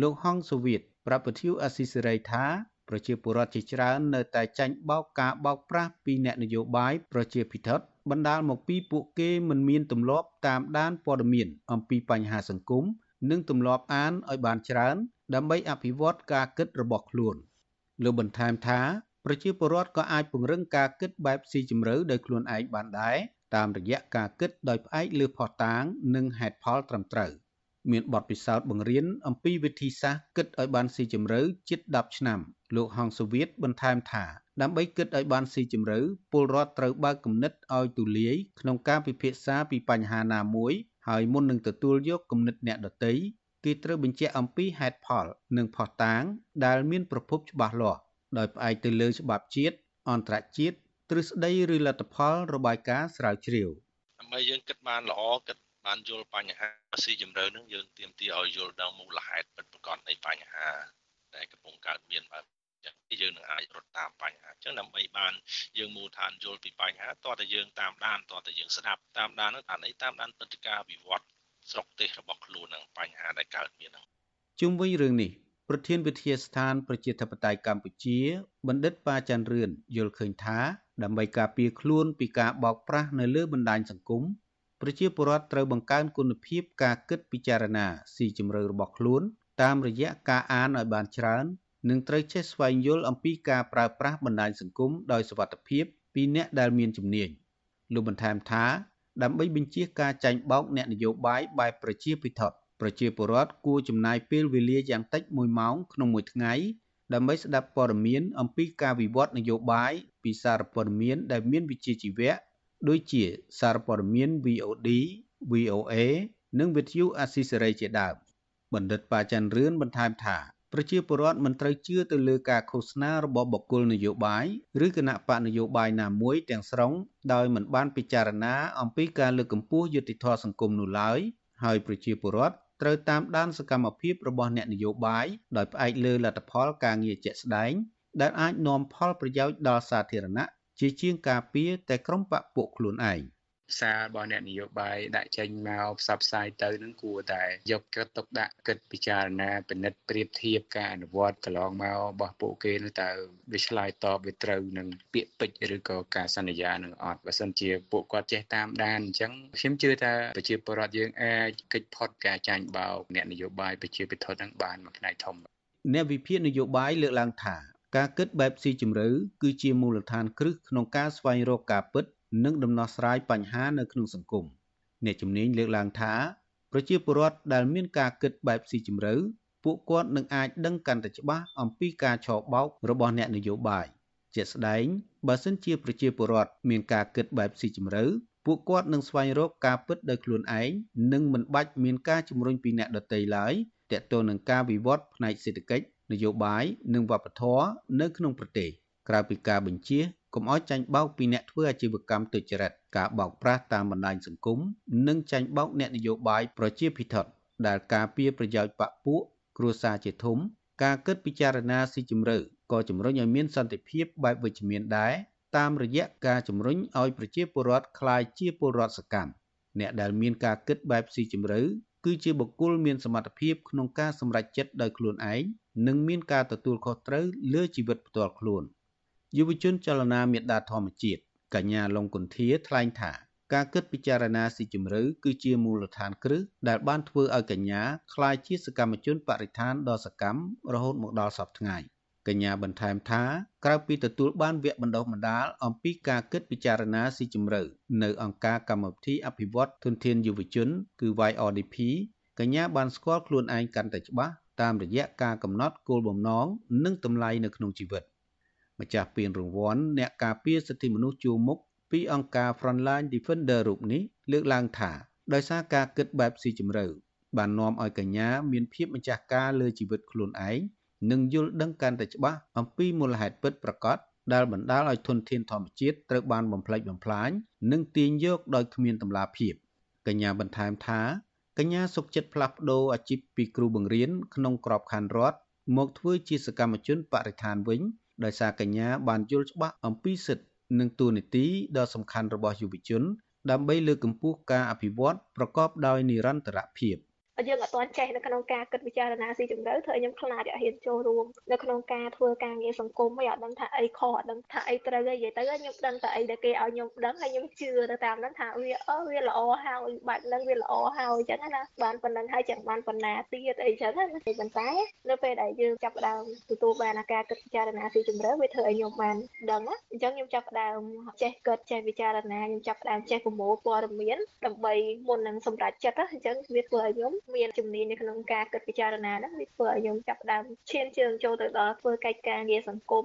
លោកហងសូវៀតប្រាប់ពធ្យុអស៊ីសេរីថាប្រជាពលរដ្ឋជាច្រើននៅតែចាញ់បោកការបោកប្រាស់ពីអ្នកនយោបាយប្រជាភិថុត បណ្ដាលមកពីពួកគេមិនមានទម្លាប់តាមដានព័ត៌មានអំពីបញ្ហាសង្គមនិងទម្លាប់អានឲ្យបានច្រើន ដើម្បីអភិវឌ្ឍការគិតរបស់ខ្លួនលោកបន្ថែមថាប្រជាពលរដ្ឋក៏អាចពង្រឹងការគិតបែបស៊ីជម្រៅដោយខ្លួនឯងបានដែរតាមរយៈការគិតដោយផ្អែកលើភស្តុតាង និងហេតុផលត្រឹមត្រូវ មានបទពិសោធន៍បង្រៀនអំពីវិធីសាស្ត្រគិតឲ្យបានស៊ីជម្រៅជិត10ឆ្នាំលោកហងសូវៀតបន្ថែមថាដើម្បីគិតឲ្យបានស៊ីជម្រៅពលរដ្ឋត្រូវបើកគំនិតឲ្យទូលាយក្នុងការពិភាក្សាពីបញ្ហាណាមួយហើយមុននឹងទទួលយកគំនិតអ្នកដទៃគេត្រូវបញ្ជាក់អំពីហេតុផល និងភស្តុតាង ដែលមានប្រភពច្បាស់លាស់ដោយផ្អែកទៅលើច្បាប់ជាតិអន្តរជាតិទ្រឹស្ដីឬលទ្ធផលរបាយការណ៍ស្រាវជ្រាវដើម្បីយើងគិតបានល្អគិត បានយល់បញ្ហាស៊ីជម្រៅនឹងយើងទៀមទីឲ្យយល់ដល់មូលហេតុពិតប្រាកដនៃបញ្ហាដែលកំពុងកើតមានបែបចឹងយើងនឹងអាចរត់តាមបញ្ហាចឹងដើម្បីបានយើងមូលដ្ឋានយល់ពីបញ្ហាតើតើយើងតាមដានតើតើយើងស្ដាប់តាមដាននោះអានេះតាមដានព្រឹត្តិការណ៍វិវត្តស្រុកទេសរបស់ខ្លួននឹងបញ្ហាដែលកើតមានហ្នឹងជុំវិញរឿងនេះប្រធានវិទ្យាស្ថានប្រជាធិបតេយ្យកម្ពុជាបណ្ឌិតប៉ាច័ន្ទរឿនយល់ឃើញថាដើម្បីការពារខ្លួនពីការបោកប្រាស់នៅលើបណ្ដាញសង្គម ប្រជាពលរដ្ឋត្រូវបង្កើនគុណភាពការគិតពិចារណាស៊ីជម្រៅរបស់ខ្លួន តាមរយៈការអានឲ្យបានច្រើន និងត្រូវចេះស្វែងយល់អំពីការប្រើប្រាស់បណ្ដាញសង្គមដោយសុវត្ថិភាពពីអ្នកដែលមានជំនាញលោកបន្ថែមថាដើម្បីបញ្ជាការចាញ់បោកអ្នកនយោបាយបែបប្រជាពិធប្រជាពលរដ្ឋគួរចំណាយពេលវេលាយ៉ាងតិច1ម៉ោងក្នុងមួយថ្ងៃដើម្បីស្ដាប់ព័ត៌មានអំពីការវិវត្តនយោបាយពីសារព័ត៌មានដែលមានវិជ្ជាជីវៈ ដូចជាសារព័ត៌មាន VOD, VOA និងវិទ្យុអាស៊ីសេរីជាដើមបណ្ឌិតប៉ាច័ន្ទរឿនបន្ថែមថាប្រជាពលរដ្ឋមិនត្រូវជឿទៅលើការឃោសនារបស់បុគ្គលនយោបាយឬគណៈបកនយោបាយណាមួយទាំងស្រុងដោយមិនបានពិចារណាអំពីការលើកកម្ពស់យុត្តិធម៌សង្គមនោះឡើយហើយប្រជាពលរដ្ឋត្រូវតាមដានសកម្មភាពរបស់អ្នកនយោបាយដោយផ្អែកលើលទ្ធផលការងារជាក់ស្ដែងដែលអាចនាំផលប្រយោជន៍ដល់សាធារណៈ ជាជាងការពារតែក្រុមបកពួកខ្លួនឯង។សាររបស់អ្នកនយោបាយដាក់ចេញមកផ្សព្វផ្សាយទៅនឹងគួរតែយកគិតទុកដាក់គិតពិចារណាពិនិត្យប្រៀបធៀបការអនុវត្តកន្លងមករបស់ពួកគេនោះតើវាឆ្លើយតបវាត្រូវនឹងពាក្យពេចន៍ឬក៏ការសន្យានឹងអត់បើសិនជាពួកគាត់ចេះតាមដានអញ្ចឹងខ្ញុំជឿថាប្រជាពលរដ្ឋយើងអាចកិច្ចផុតការចាញ់បោកអ្នកនយោបាយប្រជាពិធនឹងបានមួយផ្នែកធំអ្នកវិភាគនយោបាយលើកឡើងថា ការគិតបែបស៊ីជម្រៅគឺជាមូលដ្ឋានគ្រឹះក្នុងការស្វែងរកការពិត និងដំណោះស្រាយបញ្ហានៅក្នុងសង្គមអ្នកជំនាញលើកឡើងថាប្រជាពលរដ្ឋដែលមានការគិតបែបស៊ីជម្រៅពួកគាត់នឹងអាចដឹងកាន់តែច្បាស់អំពីការឆបោករបស់អ្នកនយោបាយជាក់ស្ដែងបើសិនជាប្រជាពលរដ្ឋមានការគិតបែបស៊ីជម្រៅពួកគាត់នឹងស្វែងរកការពិតដោយខ្លួនឯងនិងមិនបាច់មានការជំរុញពីអ្នកដទៃឡើយទាក់ទងនឹងការវិវត្តផ្នែកសេដ្ឋកិច្ច នយោបាយនិងវប្បធម៌នៅក្នុងប្រទេសក្រៅពីការបញ្ជាកុំឲ្យចាញ់បោកពីអ្នកធ្វើអាជីវកម្មទុច្ចរិតការបោកប្រាស់តាមបណ្ដាញសង្គមនិងចាញ់បោកអ្នកនយោបាយប្រជាភិថុតដែលការពារប្រយោជន៍បពពួកគ្រួសារជាធំ ការគិតពិចារណាស៊ីជម្រៅក៏ជំរុញឲ្យមានសន្តិភាពបែបវិជ្ជមានដែរតាមរយៈការជំរុញឲ្យប្រជាពលរដ្ឋក្លាយជាពលរដ្ឋសកម្មអ្នកដែលមានការគិតបែបស៊ីជម្រៅគឺជាបុគ្គលមានសមត្ថភាពក្នុងការសម្រេចចិត្តដោយខ្លួនឯង និងមានការទទួលខុសត្រូវលើជីវិតផ្ទាល់ខ្លួនយុវជនចលនាមេដាធម្មជាតិកញ្ញាលងគុន្ធាថ្លែងថាការគិតពិចារណាស៊ីជម្រៅគឺជាមូលដ្ឋានគ្រឹះដែលបានធ្វើឲ្យកញ្ញាក្លាយជាសកម្មជនបរិស្ថានដ៏សកម្មរហូតមកដល់សពថ្ងៃកញ្ញាបន្ថែមថាក្រៅពីទទួលបានវគ្គបណ្ដុះបណ្ដាលអំពីការគិតពិចារណាស៊ីជម្រៅនៅអង្គការកម្មវិធីអភិវឌ្ឍធនធានយុវជន គឺ YRDP កញ្ញាបានស្គាល់ខ្លួនឯងកាន់តែច្បាស់ តាមរយៈការកំណត់គោលបំណងនិងតម្លៃនៅក្នុងជីវិតម្ចាស់ពានរង្វាន់អ្នកការពារសិទ្ធិមនុស្សជួរមុខពីអង្គការ Frontline Defender រូបនេះលើកឡើងថាដោយសារការគិតបែបស៊ីជម្រៅបាននាំឲ្យកញ្ញាមានភាពម្ចាស់ការលើជីវិតខ្លួនឯងនិងយល់ដឹងកាន់តែច្បាស់អំពីមូលហេតុពិតប្រាកដដែលបណ្ដាលឲ្យធនធានធម្មជាតិត្រូវបានបំផ្លិចបំផ្លាញនិងទាញយកដោយគ្មានតម្លាភាពកញ្ញាបន្ថែមថា កញ្ញាសុខចិត្តផ្លាស់ប្ដូរអាជីពពីគ្រូបង្រៀនក្នុងក្របខ័ណ្ឌរដ្ឋមកធ្វើជាសកម្មជនបរិស្ថានវិញដោយសារកញ្ញាបានយល់ច្បាស់អំពីសិទ្ធិនិងទួនាទីដ៏សំខាន់របស់យុវជន ដើម្បីលើកកម្ពស់ការអភិវឌ្ឍប្រកបដោយនិរន្តរភាព។ យើងអត់ទាន់ចេះនៅក្នុងការគិតពិចារណាស៊ីជម្រៅធ្វើឲ្យខ្ញុំខ្លាចអត់ហ៊ានចូលរួមនៅក្នុងការធ្វើការងារសង្គមឯងអត់ដឹងថាអីខុសអត់ដឹងថាអីត្រូវឯងនិយាយទៅខ្ញុំដឹងតែអីដែលគេឲ្យខ្ញុំដឹងហើយខ្ញុំជឿទៅតាមហ្នឹងថាវាអឺវាល្អហើយបែបហ្នឹងវាល្អហើយអញ្ចឹងណាបានប៉ុណ្្នឹងហើយ chẳng បានប៉ុណ្ណាទៀតអីចឹងណាប៉ុន្តែនៅពេលដែលយើងចាប់ផ្ដើមទទួលបានការគិតពិចារណាស៊ីជម្រៅវាធ្វើឲ្យខ្ញុំបានដឹងណាអញ្ចឹងខ្ញុំចាប់ផ្ដើមចេះគិតចេះពិចារណាខ្ញុំចាប់ផ្ដើមចេះប្រមូលព័ត៌មានដើម្បីមុននឹងសម្រេចចិត្តអញ្ចឹងវាធ្វើឲ្យខ្ញុំមានជំនាញនៅក្នុងការគិតពិចារណាហ្នឹងវាធ្វើឲ្យខ្ញុំចាប់ផ្ដើមឈានជើងចូលទៅដល់ធ្វើកិច្ចការងារសង្គម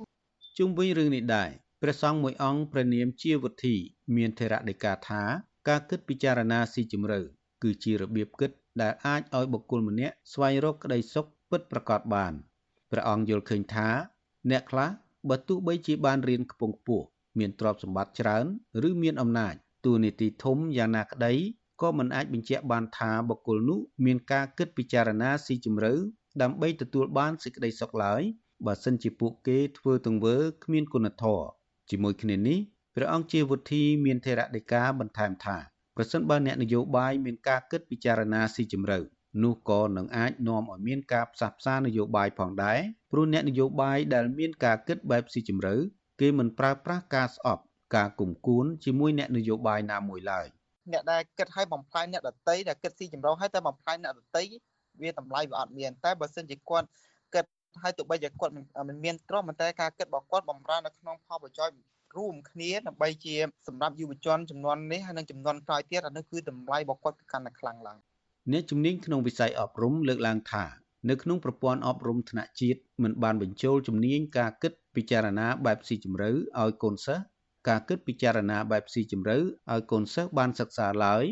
ជុំវិញរឿងនេះដែរព្រះសង្ឃមួយអង្គព្រះនាមជាវុធី មានថេរដីកាថាការគិតពិចារណាស៊ីជម្រៅគឺជារបៀបគិតដែលអាចឲ្យបុគ្គលម្នាក់ស្វែងរកក្តីសុខពិតប្រាកដបានព្រះអង្គយល់ឃើញថា អ្នកខ្លះបើទោះបីជាបានរៀនខ្ពង់ខ្ពស់មានទ្រព្យសម្បត្តិច្រើន ឬមានអំណាច ទូនីតិធំយ៉ាងណាក្តី ក៏មិនអាចបញ្ជាក់បានថាបុគ្គលនោះមានការគិតពិចារណាស៊ីជម្រៅដើម្បីទទួលបានសេចក្តីសុខឡើយបើសិនជាពួកគេធ្វើទង្វើគ្មានគុណធម៌ជាមួយគ្នានេះព្រះអង្គជាវុធីមានថេរដីកាបន្ថែមថាប្រសិនបើអ្នកនយោបាយមានការគិតពិចារណាស៊ីជម្រៅនោះក៏នឹងអាចនាំឲ្យមានការផ្សះផ្សានយោបាយផងដែរព្រោះអ្នកនយោបាយដែលមានការគិតបែបស៊ីជម្រៅគេមិនប្រើប្រាស់ការស្អប់ការគុំគួនជាមួយអ្នកនយោបាយណាមួយឡើយ។ អ្នកដែលគិតឲ្យបំផ្លាញអ្នកដតីដែលគិតស៊ីចម្រោះឲ្យតែបំផ្លាញអ្នកដតីវាតម្លៃវាអត់មានតែបើសិនជាគាត់គិតឲ្យទោះបីជាគាត់មិនមានទ្រព្យតែការគិតរបស់គាត់បំរើនៅក្នុងផលប្រយោជន៍រួមគ្នាដើម្បីជាសម្រាប់យុវជនចំនួននេះហើយនិងចំនួនក្រោយទៀតអានោះគឺតម្លៃរបស់គាត់គឺកាន់តែខ្លាំងឡើងអ្នកជំនាញក្នុងវិស័យអប់រំលើកឡើងថានៅក្នុងប្រព័ន្ធអប់រំថ្នាក់ជាតិមិនបានបញ្ចូលជំនាញការគិតពិចារណាបែបស៊ីជម្រៅឲ្យកូនសិស្ស ការគិតពិចារណាបែបស៊ីជម្រៅឲ្យកូនសិស្សបានសិក្សាឡើយ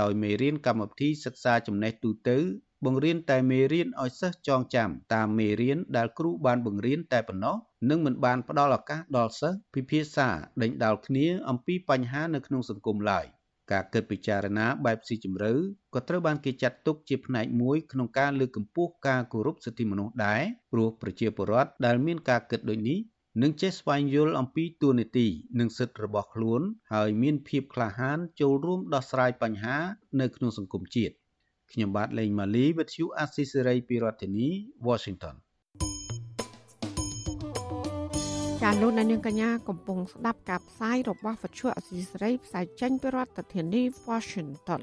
ដោយមេរៀនកម្មវិធីសិក្សាចំណេះទូទៅ បង្រៀនតែមេរៀនឲ្យសិស្សចងចាំតាមមេរៀនដែលគ្រូបានបង្រៀនតែប៉ុណ្ណោះនិងមិនបានផ្ដល់ឱកាសដល់សិស្សពិភាក្សាដេញដោលគ្នាអំពីបញ្ហានៅក្នុងសង្គមឡើយការគិតពិចារណាបែបស៊ីជម្រៅក៏ត្រូវបានគេចាត់ទុកជាផ្នែកមួយក្នុងការលើកកម្ពស់ការគោរពសិទ្ធិមនុស្សដែរព្រោះប្រជាពលរដ្ឋដែលមានការគិតដូចនេះ និងចេះស្វែងយល់អំពីទួលនីតិនិងសិទ្ធិរបស់ខ្លួន ហើយមានភាពក្លាហានចូលរួមដោះស្រាយបញ្ហានៅក្នុងសង្គមជាតិខ្ញុំបាទលេងម៉ាលីវិទ្យុអាស៊ីសេរីពីរដ្ឋធានី Washington ចាលោកនាងកញ្ញាកំពុងស្ដាប់ការផ្សាយរបស់វិទ្យុអាស៊ីសេរីផ្សាយចេញពីរដ្ឋធានី Washington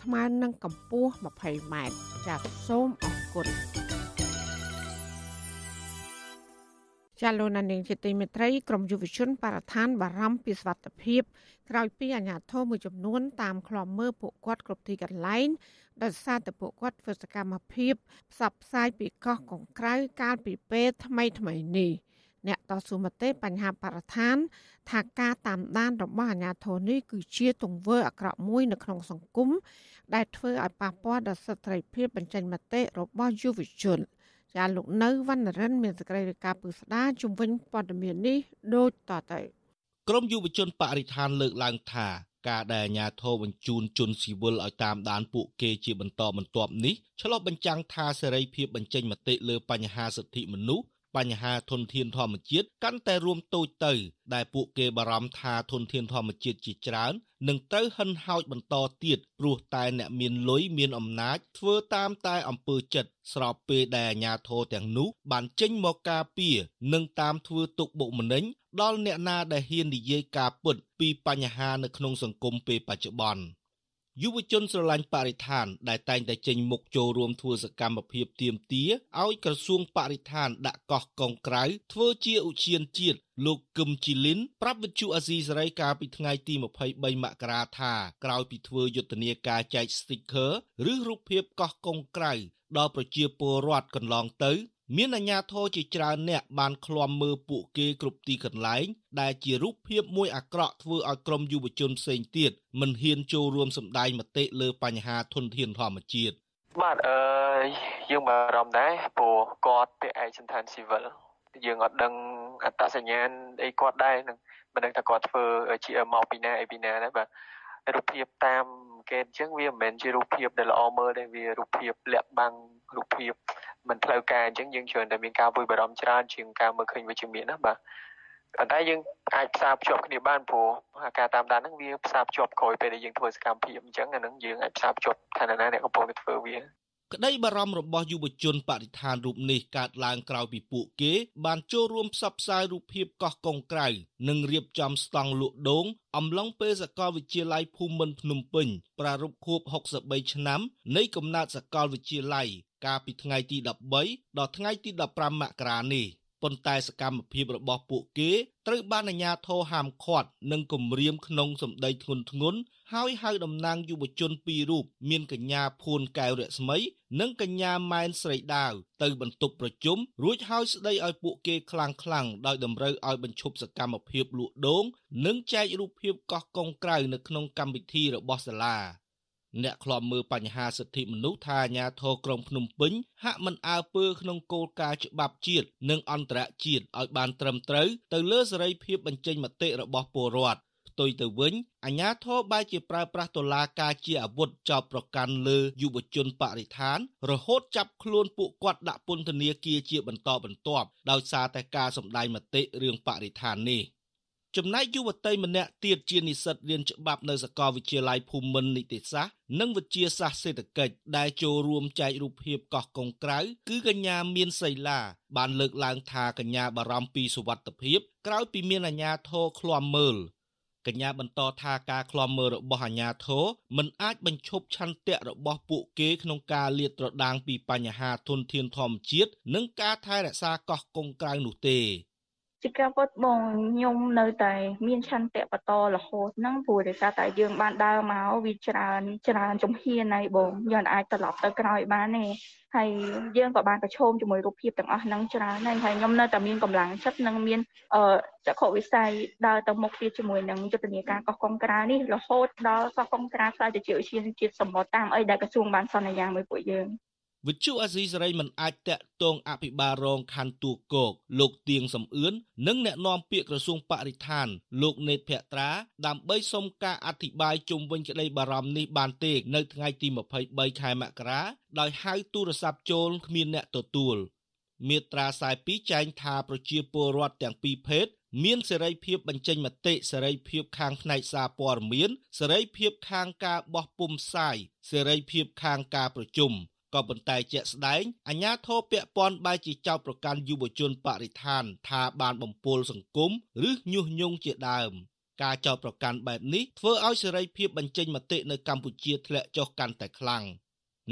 ស្មើនឹងកម្ពស់20ម៉ែត្រចាសសូមអរគុណចាលោកនាងជាទីមេត្រីក្រមយុវជនបរិស្ថានបារម្ភពីសវត្ថភាពក្រោយពីអាជ្ញាធរមួយចំនួនតាមឃ្លាំមើលពួកគាត់គ្រប់ទីកន្លែងដោយសារតែពួកគាត់ធ្វើសកម្មភាពផ្សព្វផ្សាយពីកោះកុងក្រៅកាលពីពេលថ្មីថ្មីនេះ អ្នកតស៊ូមតិបញ្ហាបរិស្ថាន ថាការតាមដានរបស់អាជ្ញាធរនេះគឺជាទង្វើអាក្រក់មួយនៅក្នុងសង្គមដែលធ្វើឲ្យប៉ះពាល់ដល់សិទ្ធិសេរីភាពបញ្ចេញមតិរបស់យុវជនចាលោកនៅវណ្ណរិនមានសេចក្តីរាយការណ៍ពឹស្ដាជំវិញព័ត៌មាននេះដូចតទៅក្រមយុវជនបរិស្ថានលើកឡើងថាការដែលអាជ្ញាធរបញ្ជូនជនស៊ីវិលឲ្យតាមដានពួកគេជាបន្តបន្ទាប់នេះឆ្លុះបញ្ចាំងថាសេរីភាពបញ្ចេញមតិលើបញ្ហាសិទ្ធិមនុស្ស បញ្ហាធនធានធម្មជាតិកាន់តែរួមតូចទៅ ដែលពួកគេបារម្ភថាធនធានធម្មជាតិជាច្រើននឹងត្រូវហិនហោចបន្តទៀតព្រោះតែអ្នកមានលុយមានអំណាចធ្វើតាមតែអំពើចិត្តស្របពេលដែលអាជ្ញាធរទាំងនោះបានចេញមកការពារនិងតាមធ្វើទុកបុកម្នេញដល់អ្នកណាដែលហ៊ាននិយាយការពិតពីបញ្ហានៅក្នុងសង្គមពេលបច្ចុប្បន្ន។ យុវជនស្រឡាញ់បរិស្ថាន ដែលតែងតែចេញមុខចូលរួមធ្វើសកម្មភាពទាមទារឲ្យក្រសួងបរិស្ថានដាក់កោះកុងក្រៅធ្វើជាឧទ្យានជាតិលោកគឹមជីលីនប្រាប់វិទ្យុអាស៊ីសេរីកាលពីថ្ងៃទី23មករាថាក្រោយពីធ្វើយុទ្ធនាការចែក sticker ឬរូបភាពកោះកុងក្រៅដល់ប្រជាពលរដ្ឋកន្លងទៅ មានអាជ្ញាធរជាច្រើនអ្នកបានឃ្លាំមើលពួកគេគ្រប់ទីកន្លែង ដែលជារូបភាពមួយអាក្រក់ធ្វើឲ្យក្រុមយុវជនផ្សេងទៀតមិនហ៊ានចូលរួមសម្ដែងមតិលើបញ្ហាធនធានធម្មជាតិបាទអឺយើងបារម្ភដែរព្រោះគាត់ពាក់ឯកសណ្ឋានស៊ីវិលយើងអត់ដឹងអត្តសញ្ញាណអីគាត់ដែរនឹងមិនដឹងថាគាត់ធ្វើជាមកពីណាអីពីណាដែរបាទរូបភាពតាមគេអញ្ចឹងវាមិនមែនជារូបភាពដែលល្អមើលទេវារូបភាពលាក់បាំងរូបភាព មិនផ្លូវការអញ្ចឹងយើងច្រើនតែមានការព្រួយបារម្ភច្រើនជាងការមើលឃើញវិជ្ជមានណាបាទប៉ុន្តែយើងអាចផ្សារភ្ជាប់គ្នាបានព្រោះការតាមដានហ្នឹងវាផ្សារភ្ជាប់ក្រោយពេលដែលយើងធ្វើសកម្មភាពអញ្ចឹងអាហ្នឹងយើងអាចផ្សារភ្ជាប់ឋានៈណាអ្នកកំពុងតែធ្វើវា ក្តីបារម្ភរបស់យុវជនបរិស្ថានរូបនេះកើតឡើងក្រោយពីពួកគេ បានចូលរួមផ្សព្វផ្សាយរូបភាពកោះកុងក្រៅនិងរៀបចំស្តង់លក់ដូងអំឡុងពេលសាកលវិទ្យាល័យភូមិន្ទភ្នំពេញប្រារព្ធខួប63ឆ្នាំនៃកំណើតសាកលវិទ្យាល័យកាលពីថ្ងៃទី13ដល់ថ្ងៃទី15មករានេះ ប៉ុន្តែសកម្មភាពរបស់ពួកគេត្រូវបានអាជ្ញាធរហាមឃាត់និងគំរាមក្នុងសម្ដីធ្ងន់ធ្ងរហើយហៅតំណាងយុវជនពីររូបមានកញ្ញាភួនកែវរស្មី និងកញ្ញាម៉ែនស្រីដាវទៅបន្ទប់ប្រជុំរួចហើយស្ដីឲ្យពួកគេខ្លាំងខ្លាំងដោយតម្រូវឲ្យបញ្ឈប់សកម្មភាពលក់ដូង និងចែករូបភាពកោះកុងក្រៅនៅក្នុងកម្មវិធីរបស់សាលា អ្នកខ្លាំមើលបញ្ហាសិទ្ធិមនុស្សថាអាញាធរក្រុងភ្នំពេញហាក់មិនអើពើក្នុងគោលការណ៍ច្បាប់ជាតិនិងអន្តរជាតិឲ្យបានត្រឹមត្រូវទៅលើសេរីភាពបញ្ចេញមតិរបស់ពលរដ្ឋផ្ទុយទៅវិញអាញាធរបែរជាប្រើប្រាស់តុលាការជាអាវុធចោទប្រកាន់លើយុវជនបរិស្ថាន រហូតចាប់ខ្លួនពួកគាត់ដាក់ពន្ធនាគារជាបន្តបន្ទាប់ដោយសារតែការសម្ដែងមតិរឿងបរិស្ថាននេះ។ ចំណែកយុវតីម្នាក់ទៀតជានិស្សិតរៀនច្បាប់នៅសាកលវិទ្យាល័យភូមិន្ទនីតិសាស្ត្រនិងវិទ្យាសាស្ត្រសេដ្ឋកិច្ចដែលចូលរួមចែករូបភាពកោះកុងក្រៅគឺកញ្ញាមានសីឡាបានលើកឡើងថាកញ្ញាបារម្ភពីសុវត្ថិភាពក្រោយពីមានអាជ្ញាធរឃ្លាំមើលកញ្ញាបន្តថាការឃ្លាំមើលរបស់អាជ្ញាធរមិនអាចបញ្ឈប់ឆន្ទៈរបស់ពួកគេក្នុងការលាតត្រដាងពីបញ្ហាធនធានធម្មជាតិនិងការថែរក្សាកោះកុងក្រៅនោះទេ ជាការពិតបងខ្ញុំនៅតែមានឆន្ទៈបន្តរហូតហ្នឹងព្រោះដោយសារតែយើងបានដើរមកវាច្រើនច្រើនជំហានហើយបងយើងអាចត្រឡប់ទៅក្រោយបានទេហើយយើងក៏បានប្រឈមជាមួយរូបភាពទាំងអស់ហ្នឹងច្រើនហើយហើយខ្ញុំនៅតែមានកម្លាំងចិត្តនិងមានអឺចក្ខុវិស័យដើរទៅមុខទៀតជាមួយនឹងយុទ្ធនាការកោះកុងក្រៅនេះរហូតដល់កោះកុងក្រៅខ្លាយទៅជាឧស្សាហជាតិសម្បត្តិតាមអីដែលក្រសួងបានសន្យាមួយពួកយើង វិទ្យុអាស៊ីសេរីមិនអាចតាក់ទងអភិបាលរងខណ្ឌទូគោកលោកទៀងសំអឿននិងអ្នកនាំពាក្យក្រសួងបរិស្ថាន លោកនេតភក្ត្រាដើម្បីសុំការអធិប្បាយជុំវិញក្តីបារម្ភនេះបានទេនៅថ្ងៃទី23ខែមករាដោយហៅទូរស័ព្ទចូលគ្មានអ្នកទទួលមាត្រា42ចែងថាប្រជាពលរដ្ឋទាំងពីរភេទមានសេរីភាពបញ្ចេញមតិសេរីភាពខាងផ្នែកសារព័ត៌មានសេរីភាពខាងការបោះពុម្ពផ្សាយសេរីភាពខាងការប្រជុំ ក៏ប៉ុន្តែជាក់ស្ដែងអាញាធរពពាន់បែរជាចោទប្រកាន់យុវជនបរិស្ថាន ថាបានបំពុលសង្គមឬញុះញង់ជាដើមការចោទប្រកាន់បែបនេះធ្វើឲ្យសេរីភាពបញ្ចេញមតិនៅកម្ពុជាធ្លាក់ចុះកាន់តែខ្លាំង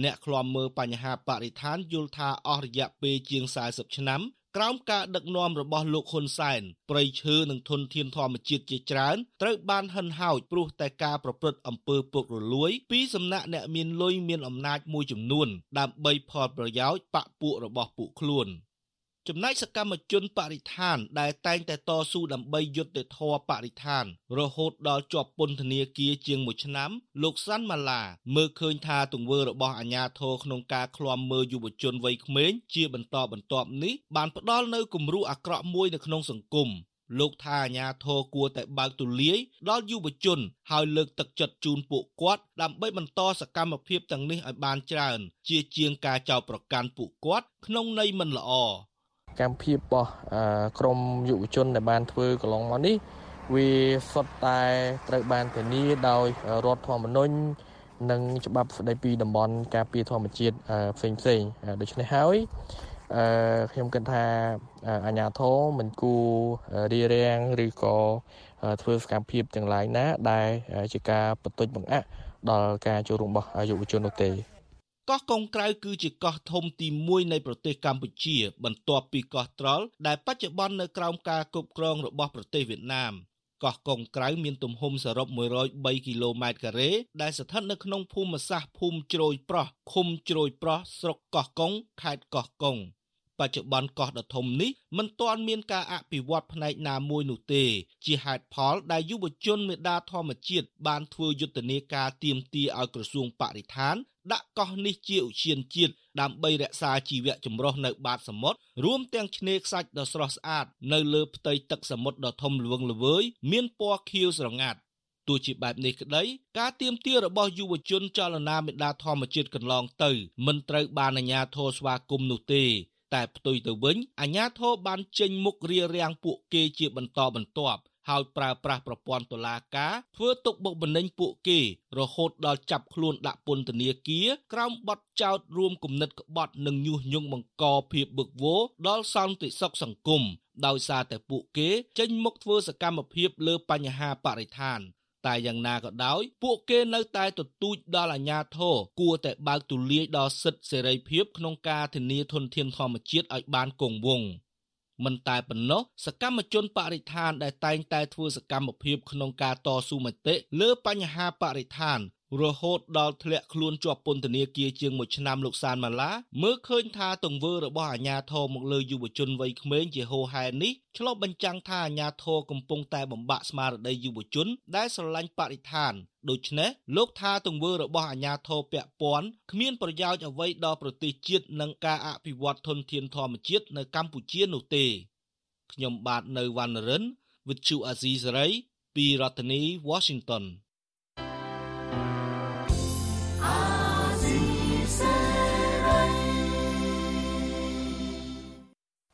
អ្នកឃ្លាំមើលបញ្ហាបរិស្ថានយល់ថាអស់រយៈពេលជាង40ឆ្នាំ ក្រោមការដឹកនាំរបស់លោកហ៊ុនសែនប្រៃឈើនិងធនធានធម្មជាតិជាច្រើនត្រូវបានហិនហោចព្រោះតែការប្រព្រឹត្តអំពើពុករលួយ ពីសំណាក់អ្នកមានលុយមានអំណាចមួយចំនួន ដើម្បីផលប្រយោជន៍បកពួករបស់ពួកខ្លួន ចំណែកសកម្មជនបរិស្ថាន ដែលតែងតែតស៊ូដើម្បីយុត្តិធម៌បរិស្ថាន រហូតដល់ជាប់ពន្ធនាគារជាង1ឆ្នាំ លោកសាន់ម៉ាឡា មើលឃើញថាទង្វើរបស់អាជ្ញាធរក្នុងការឃ្លាំមើលយុវជនវ័យក្មេងជាបន្តបន្ទាប់នេះបានផ្ដល់នូវគំរូអាក្រក់មួយនៅក្នុងសង្គមលោកថាអាញាធរគួរតែបើកទូលាយដល់យុវជនហើយលើកទឹកចិត្តជូនពួកគាត់ដើម្បីបន្តសកម្មភាពទាំងនេះឲ្យបានច្រើន ជាជាងការចោទប្រកាន់ពួកគាត់ក្នុងន័យមិនល្អ កម្មភាពរបស់ក្រមយុវជនដែលបានធ្វើកន្លងមកនេះវាសុទ្ធតែត្រូវបានធានាដោយរដ្ឋធម្មនុញ្ញនិងច្បាប់ស្តីពីតំបន់ការពារធម្មជាតិផ្សេងផ្សេងដូច្នេះហើយអឺខ្ញុំគិតថាអាញាធរមិនគួររៀបរៀងឬក៏ធ្វើសកម្មភាពទាំងឡាយណា ដែលជាការបន្ទុចបង្អាក់ដល់ការចូលរួមរបស់យុវជននោះទេ កោះកុងក្រៅគឺជាកោះធំទី1នៃប្រទេសកម្ពុជា បន្ទាប់ពីកោះត្រល់ដែលបច្ចុប្បន្ននៅក្រោមការគ្រប់គ្រងរបស់ប្រទេសវៀតណាមកោះកុងក្រៅមានទំហំសរុប103គីឡូម៉ែត្រការ៉េដែលស្ថិតនៅក្នុងភូមិសាស្ត្រភូមិជ្រោយប្រោះឃុំជ្រោយប្រោះស្រុកកោះកុងខេត្តកោះកុងបច្ចុប្បន្នកោះដ៏ធំនេះមិនទាន់មានការអភិវឌ្ឍផ្នែកណាមួយនោះទេ ជាហេតុផលដែលយុវជនមេដាធម្មជាតិបានធ្វើយុទ្ធនាការទៀមទាឲ្យក្រសួងបរិស្ថាន ដាក់កោះនេះជាឧទ្យានជាតិដើម្បីរក្សាជីវៈចម្រុះនៅបាតសមុទ្ររួមទាំងឆ្នេរខ្សាច់ដ៏ស្រស់ស្អាតនៅលើផ្ទៃទឹកសមុទ្រដ៏ធំល្វឹងល្វើយមានពណ៌ខៀវស្រងាត់ទោះជាបែបនេះក្តីការទៀមទារបស់យុវជនចលនាមេដាធម្មជាតិកន្លងទៅ មិនត្រូវបានអាជ្ញាធរស្វាគមន៍នោះទេតែផ្ទុយទៅវិញអាញាធរបានចេញមុខរៀបរៀងពួកគេជាបន្តបន្ទាប់ ហើយប្រើប្រាស់ប្រព័ន្ធតុលាការធ្វើទុកបុកម្នេញពួកគេរហូតដល់ចាប់ខ្លួនដាក់ពន្ធនាគារក្រោមបទចោទរួមគំនិតក្បត់និងញុះញង់បង្កភាពបឹកវរដល់សន្តិសុខសង្គមដោយសារតែពួកគេចេញមុខធ្វើសកម្មភាពលើបញ្ហាបរិស្ថានតែយ៉ាងណាក៏ដោយពួកគេនៅតែទទូចដល់អាជ្ញាធរគួរតែបើកទូលាយដល់សិទ្ធិសេរីភាពក្នុងការធានាធនធានធម្មជាតិឲ្យបានគង់វង្ស មិនតែប៉ុណ្ណោះសកម្មជនបរិស្ថានដែលតែងតែធ្វើសកម្មភាពក្នុងការតស៊ូមតិលើបញ្ហាបរិស្ថាន រហូតដល់ធ្លាក់ខ្លួនជាប់ពន្ធនាគារជាង1ឆ្នាំលោកសានម៉ាឡាមើលឃើញថាទង្វើរបស់អាជ្ញាធរមកលើយុវជនវ័យក្មេងជាហូហែនេះឆ្លុះបញ្ចាំងថាអាជ្ញាធរកំពុងតែបំបាក់ស្មារតីយុវជនដែលស្រឡាញ់បរិស្ថានដូច្នេះលោកថាទង្វើរបស់អាជ្ញាធរពាក់ព័ន្ធគ្មានប្រយោជន៍អ្វីដល់ប្រទេសជាតិនិងការអភិវឌ្ឍធនធានធម្មជាតិនៅកម្ពុជានោះទេខ្ញុំបាទនៅវណ្ណរិន With Chu Azizi Saray ពីរដ្ឋធានី Washington